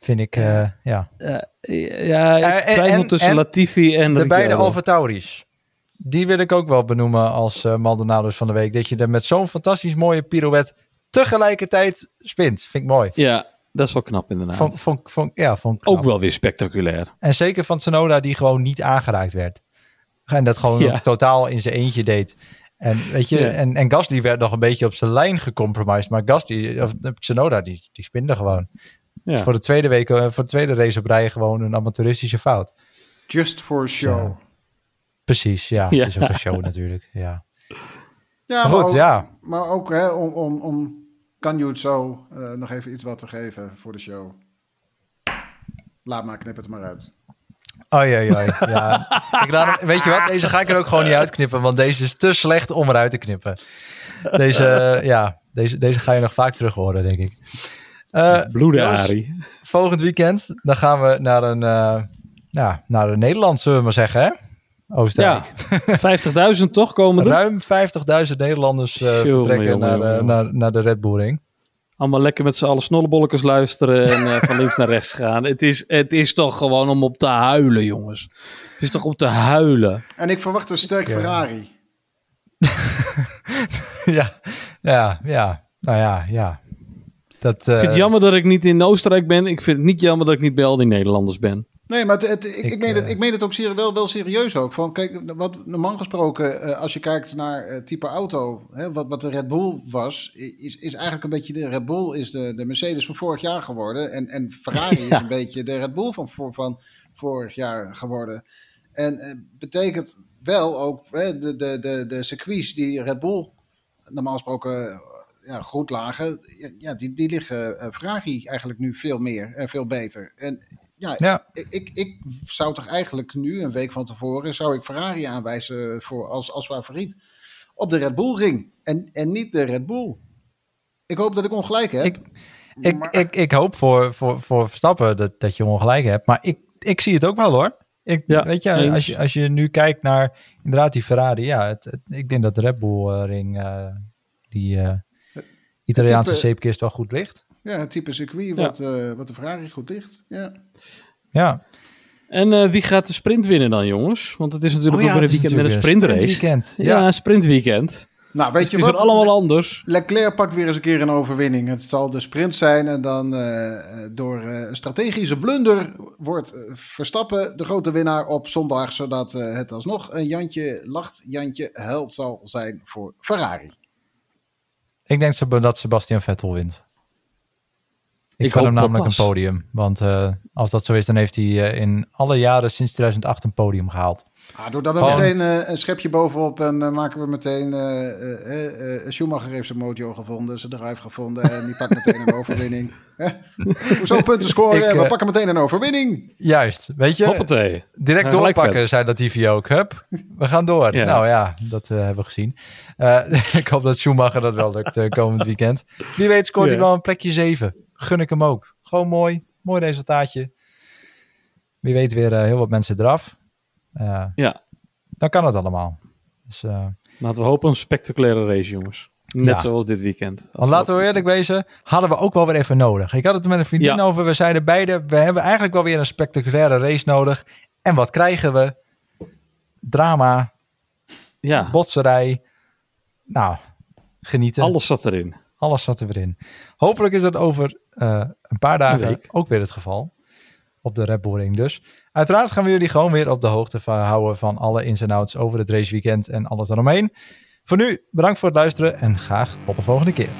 B: Vind ik, eh, ja.
C: Eh, ja, ik
B: Eh,
C: twijfel
B: en-
C: tussen
B: en
C: Latifi en
B: De beide
C: Ricciardo.
B: Alfa Tauris. Die wil ik ook wel benoemen als eh Maldonado's van de week. Dat je er met zo'n fantastisch mooie pirouette tegelijkertijd spint. Vind ik mooi.
C: Ja, dat is wel knap inderdaad.
B: Vond, vond, ja, knap.
C: ook wel weer spectaculair.
B: En zeker van Tsunoda die gewoon niet aangeraakt werd. En dat gewoon
C: Ja.
B: totaal in zijn eentje deed. En weet je,
C: Ja.
B: en, en Gasly werd nog een beetje op zijn lijn gecompromised. Maar Gasly, of eh, Tsunoda, die, die spinde gewoon.
C: Ja.
B: Dus voor de tweede week, eh, voor de tweede race op rij gewoon een amateuristische fout.
A: Just for show.
B: Precies, ja.
C: Ja.
B: Het is ook een show natuurlijk, ja.
A: Ja,
B: Maar goed,
A: ook,
B: ja.
A: Maar ook hè, om, om, om kan je het zo eh, nog even iets wat te geven voor de show. Laat maar, knip het maar uit.
B: Oei, oei, oei. Ja. (laughs) Ik laat hem- weet je wat, deze ga ik er ook gewoon niet uitknippen. Want deze is te slecht om eruit te knippen. Deze, eh, ja, deze, deze ga je nog vaak terug horen, denk ik. Eh,
C: Bloeden,
B: jongens,
C: Arie.
B: volgend weekend, dan gaan we naar een, eh ja, naar een Nederland, zullen we maar zeggen, hè? Oostenrijk.
C: Ja, 50.000 (laughs) toch komen er?
B: Ruim 50.000 Nederlanders eh,
C: Jongen,
B: vertrekken
C: jongen,
B: naar,
C: jongen,
B: eh, naar, naar de Red Bull Ring.
C: Allemaal lekker met z'n allen snollebolletjes luisteren en eh, (laughs) van links naar rechts gaan. Het is, het is toch gewoon om op te huilen, jongens. Het is toch om te huilen.
A: En ik verwacht een sterk Ferrari. (laughs)
B: ja, ja, ja. Nou ja, ja. Dat,
C: Ik vind het jammer dat ik niet in Oostenrijk ben. Ik vind het niet jammer dat ik niet bij al die Nederlanders ben.
A: Nee, maar het, het- ik, ik,
B: Ik,
A: meen het,
B: eh,
A: ik meen het ook wel, wel serieus ook. Van, kijk, wat normaal gesproken, eh, als je kijkt naar eh, type auto, hè, wat, wat de Red Bull was, is, is eigenlijk een beetje de Red Bull is de, de Mercedes van vorig jaar geworden. En, en Ferrari (laughs)
C: Ja.
A: is een beetje de Red Bull van, voor, van vorig jaar geworden. En eh, betekent wel ook hè, de, de, de, de circuits die Red Bull normaal gesproken ja, goed lagen, ja, die, die liggen eh, Ferrari eigenlijk nu veel meer en veel beter. En ja,
B: ja,
A: ik, ik, ik zou toch eigenlijk nu, een week van tevoren, zou ik Ferrari aanwijzen voor, als, als favoriet op de Red Bull ring. En, en niet de Red Bull. Ik hoop dat ik ongelijk heb.
B: Ik- Ik,
A: maar-
B: ik, ik hoop voor, voor, voor Verstappen dat, dat je ongelijk hebt. Maar ik, ik zie het ook wel hoor. Ik,
C: Ja,
B: weet je, als je, als je nu kijkt naar inderdaad die Ferrari. Ja, het, het- ik denk dat de Red Bull eh, ring, eh, die Italiaanse
A: type-
B: zeepkist wel goed ligt.
A: ja, het type circuit
C: Ja.
A: wat, eh, wat de Ferrari goed ligt. Ja.
B: Ja.
C: En eh, wie gaat de sprint winnen dan, jongens? Want het is natuurlijk
B: Oh ja,
C: ook weer
B: het
C: een
B: is
C: weekend met een sprintrace.
B: sprintweekend.
C: Ja,
B: Ja.
C: een sprintweekend.
A: Nou, weet
C: het
A: je
C: is
A: wat?
C: er allemaal anders.
A: Leclerc pakt weer eens een keer een overwinning. Het zal de sprint zijn en dan eh, door eh, een strategische blunder wordt Verstappen de grote winnaar op zondag, zodat eh, het alsnog een Jantje lacht, Jantje held zal zijn voor Ferrari.
B: Ik denk dat Sebastian Vettel wint. Ik,
C: Ik
B: hem namelijk
C: Bottas.
B: een podium. Want eh, als dat zo is, dan heeft hij eh, in alle jaren sinds 2008 een podium gehaald.
A: Ah, doordat we
B: Gewoon-
A: meteen eh, een schepje bovenop en eh, maken we meteen. eh eh, eh, eh, Schumacher heeft zijn mojo gevonden, zijn drive gevonden en die pakt meteen een (laughs) overwinning. Hoezo punten scoren?
B: Ik,
A: en we pakken meteen een overwinning.
B: Juist, weet je?
C: Hoppatee.
B: Direct doorpakken, zei dat TV ook. Hup, we gaan door.
C: Ja.
B: Nou ja, dat hebben we gezien. Eh, (laughs) ik hoop dat Schumacher dat wel lukt eh, komend weekend. Wie weet scoort hij wel een plekje 7. Gun ik hem ook. Gewoon mooi. Mooi resultaatje. Wie weet weer eh, heel wat mensen eraf.
C: Ja.
B: Dan kan het allemaal. Dus, eh,
C: Laten we hopen een spectaculaire race, jongens. Net
B: Ja.
C: zoals dit weekend.
B: want laten we eerlijk wezen, hadden we ook wel weer even nodig. Ik had het met een vriendin
C: Ja.
B: over. We zeiden beide, we hebben eigenlijk wel weer een spectaculaire race nodig. En wat krijgen we? Drama,
C: Ja,
B: botserij. Nou, genieten.
C: alles zat erin.
B: Alles zat er weer in. Hopelijk is dat over eh, een paar dagen ook weer het geval. Op de Red Bull Ring dus. Uiteraard gaan we jullie gewoon weer op de hoogte houden van alle ins en outs over het raceweekend en alles daaromheen. Voor nu, bedankt voor het luisteren en graag tot de volgende keer.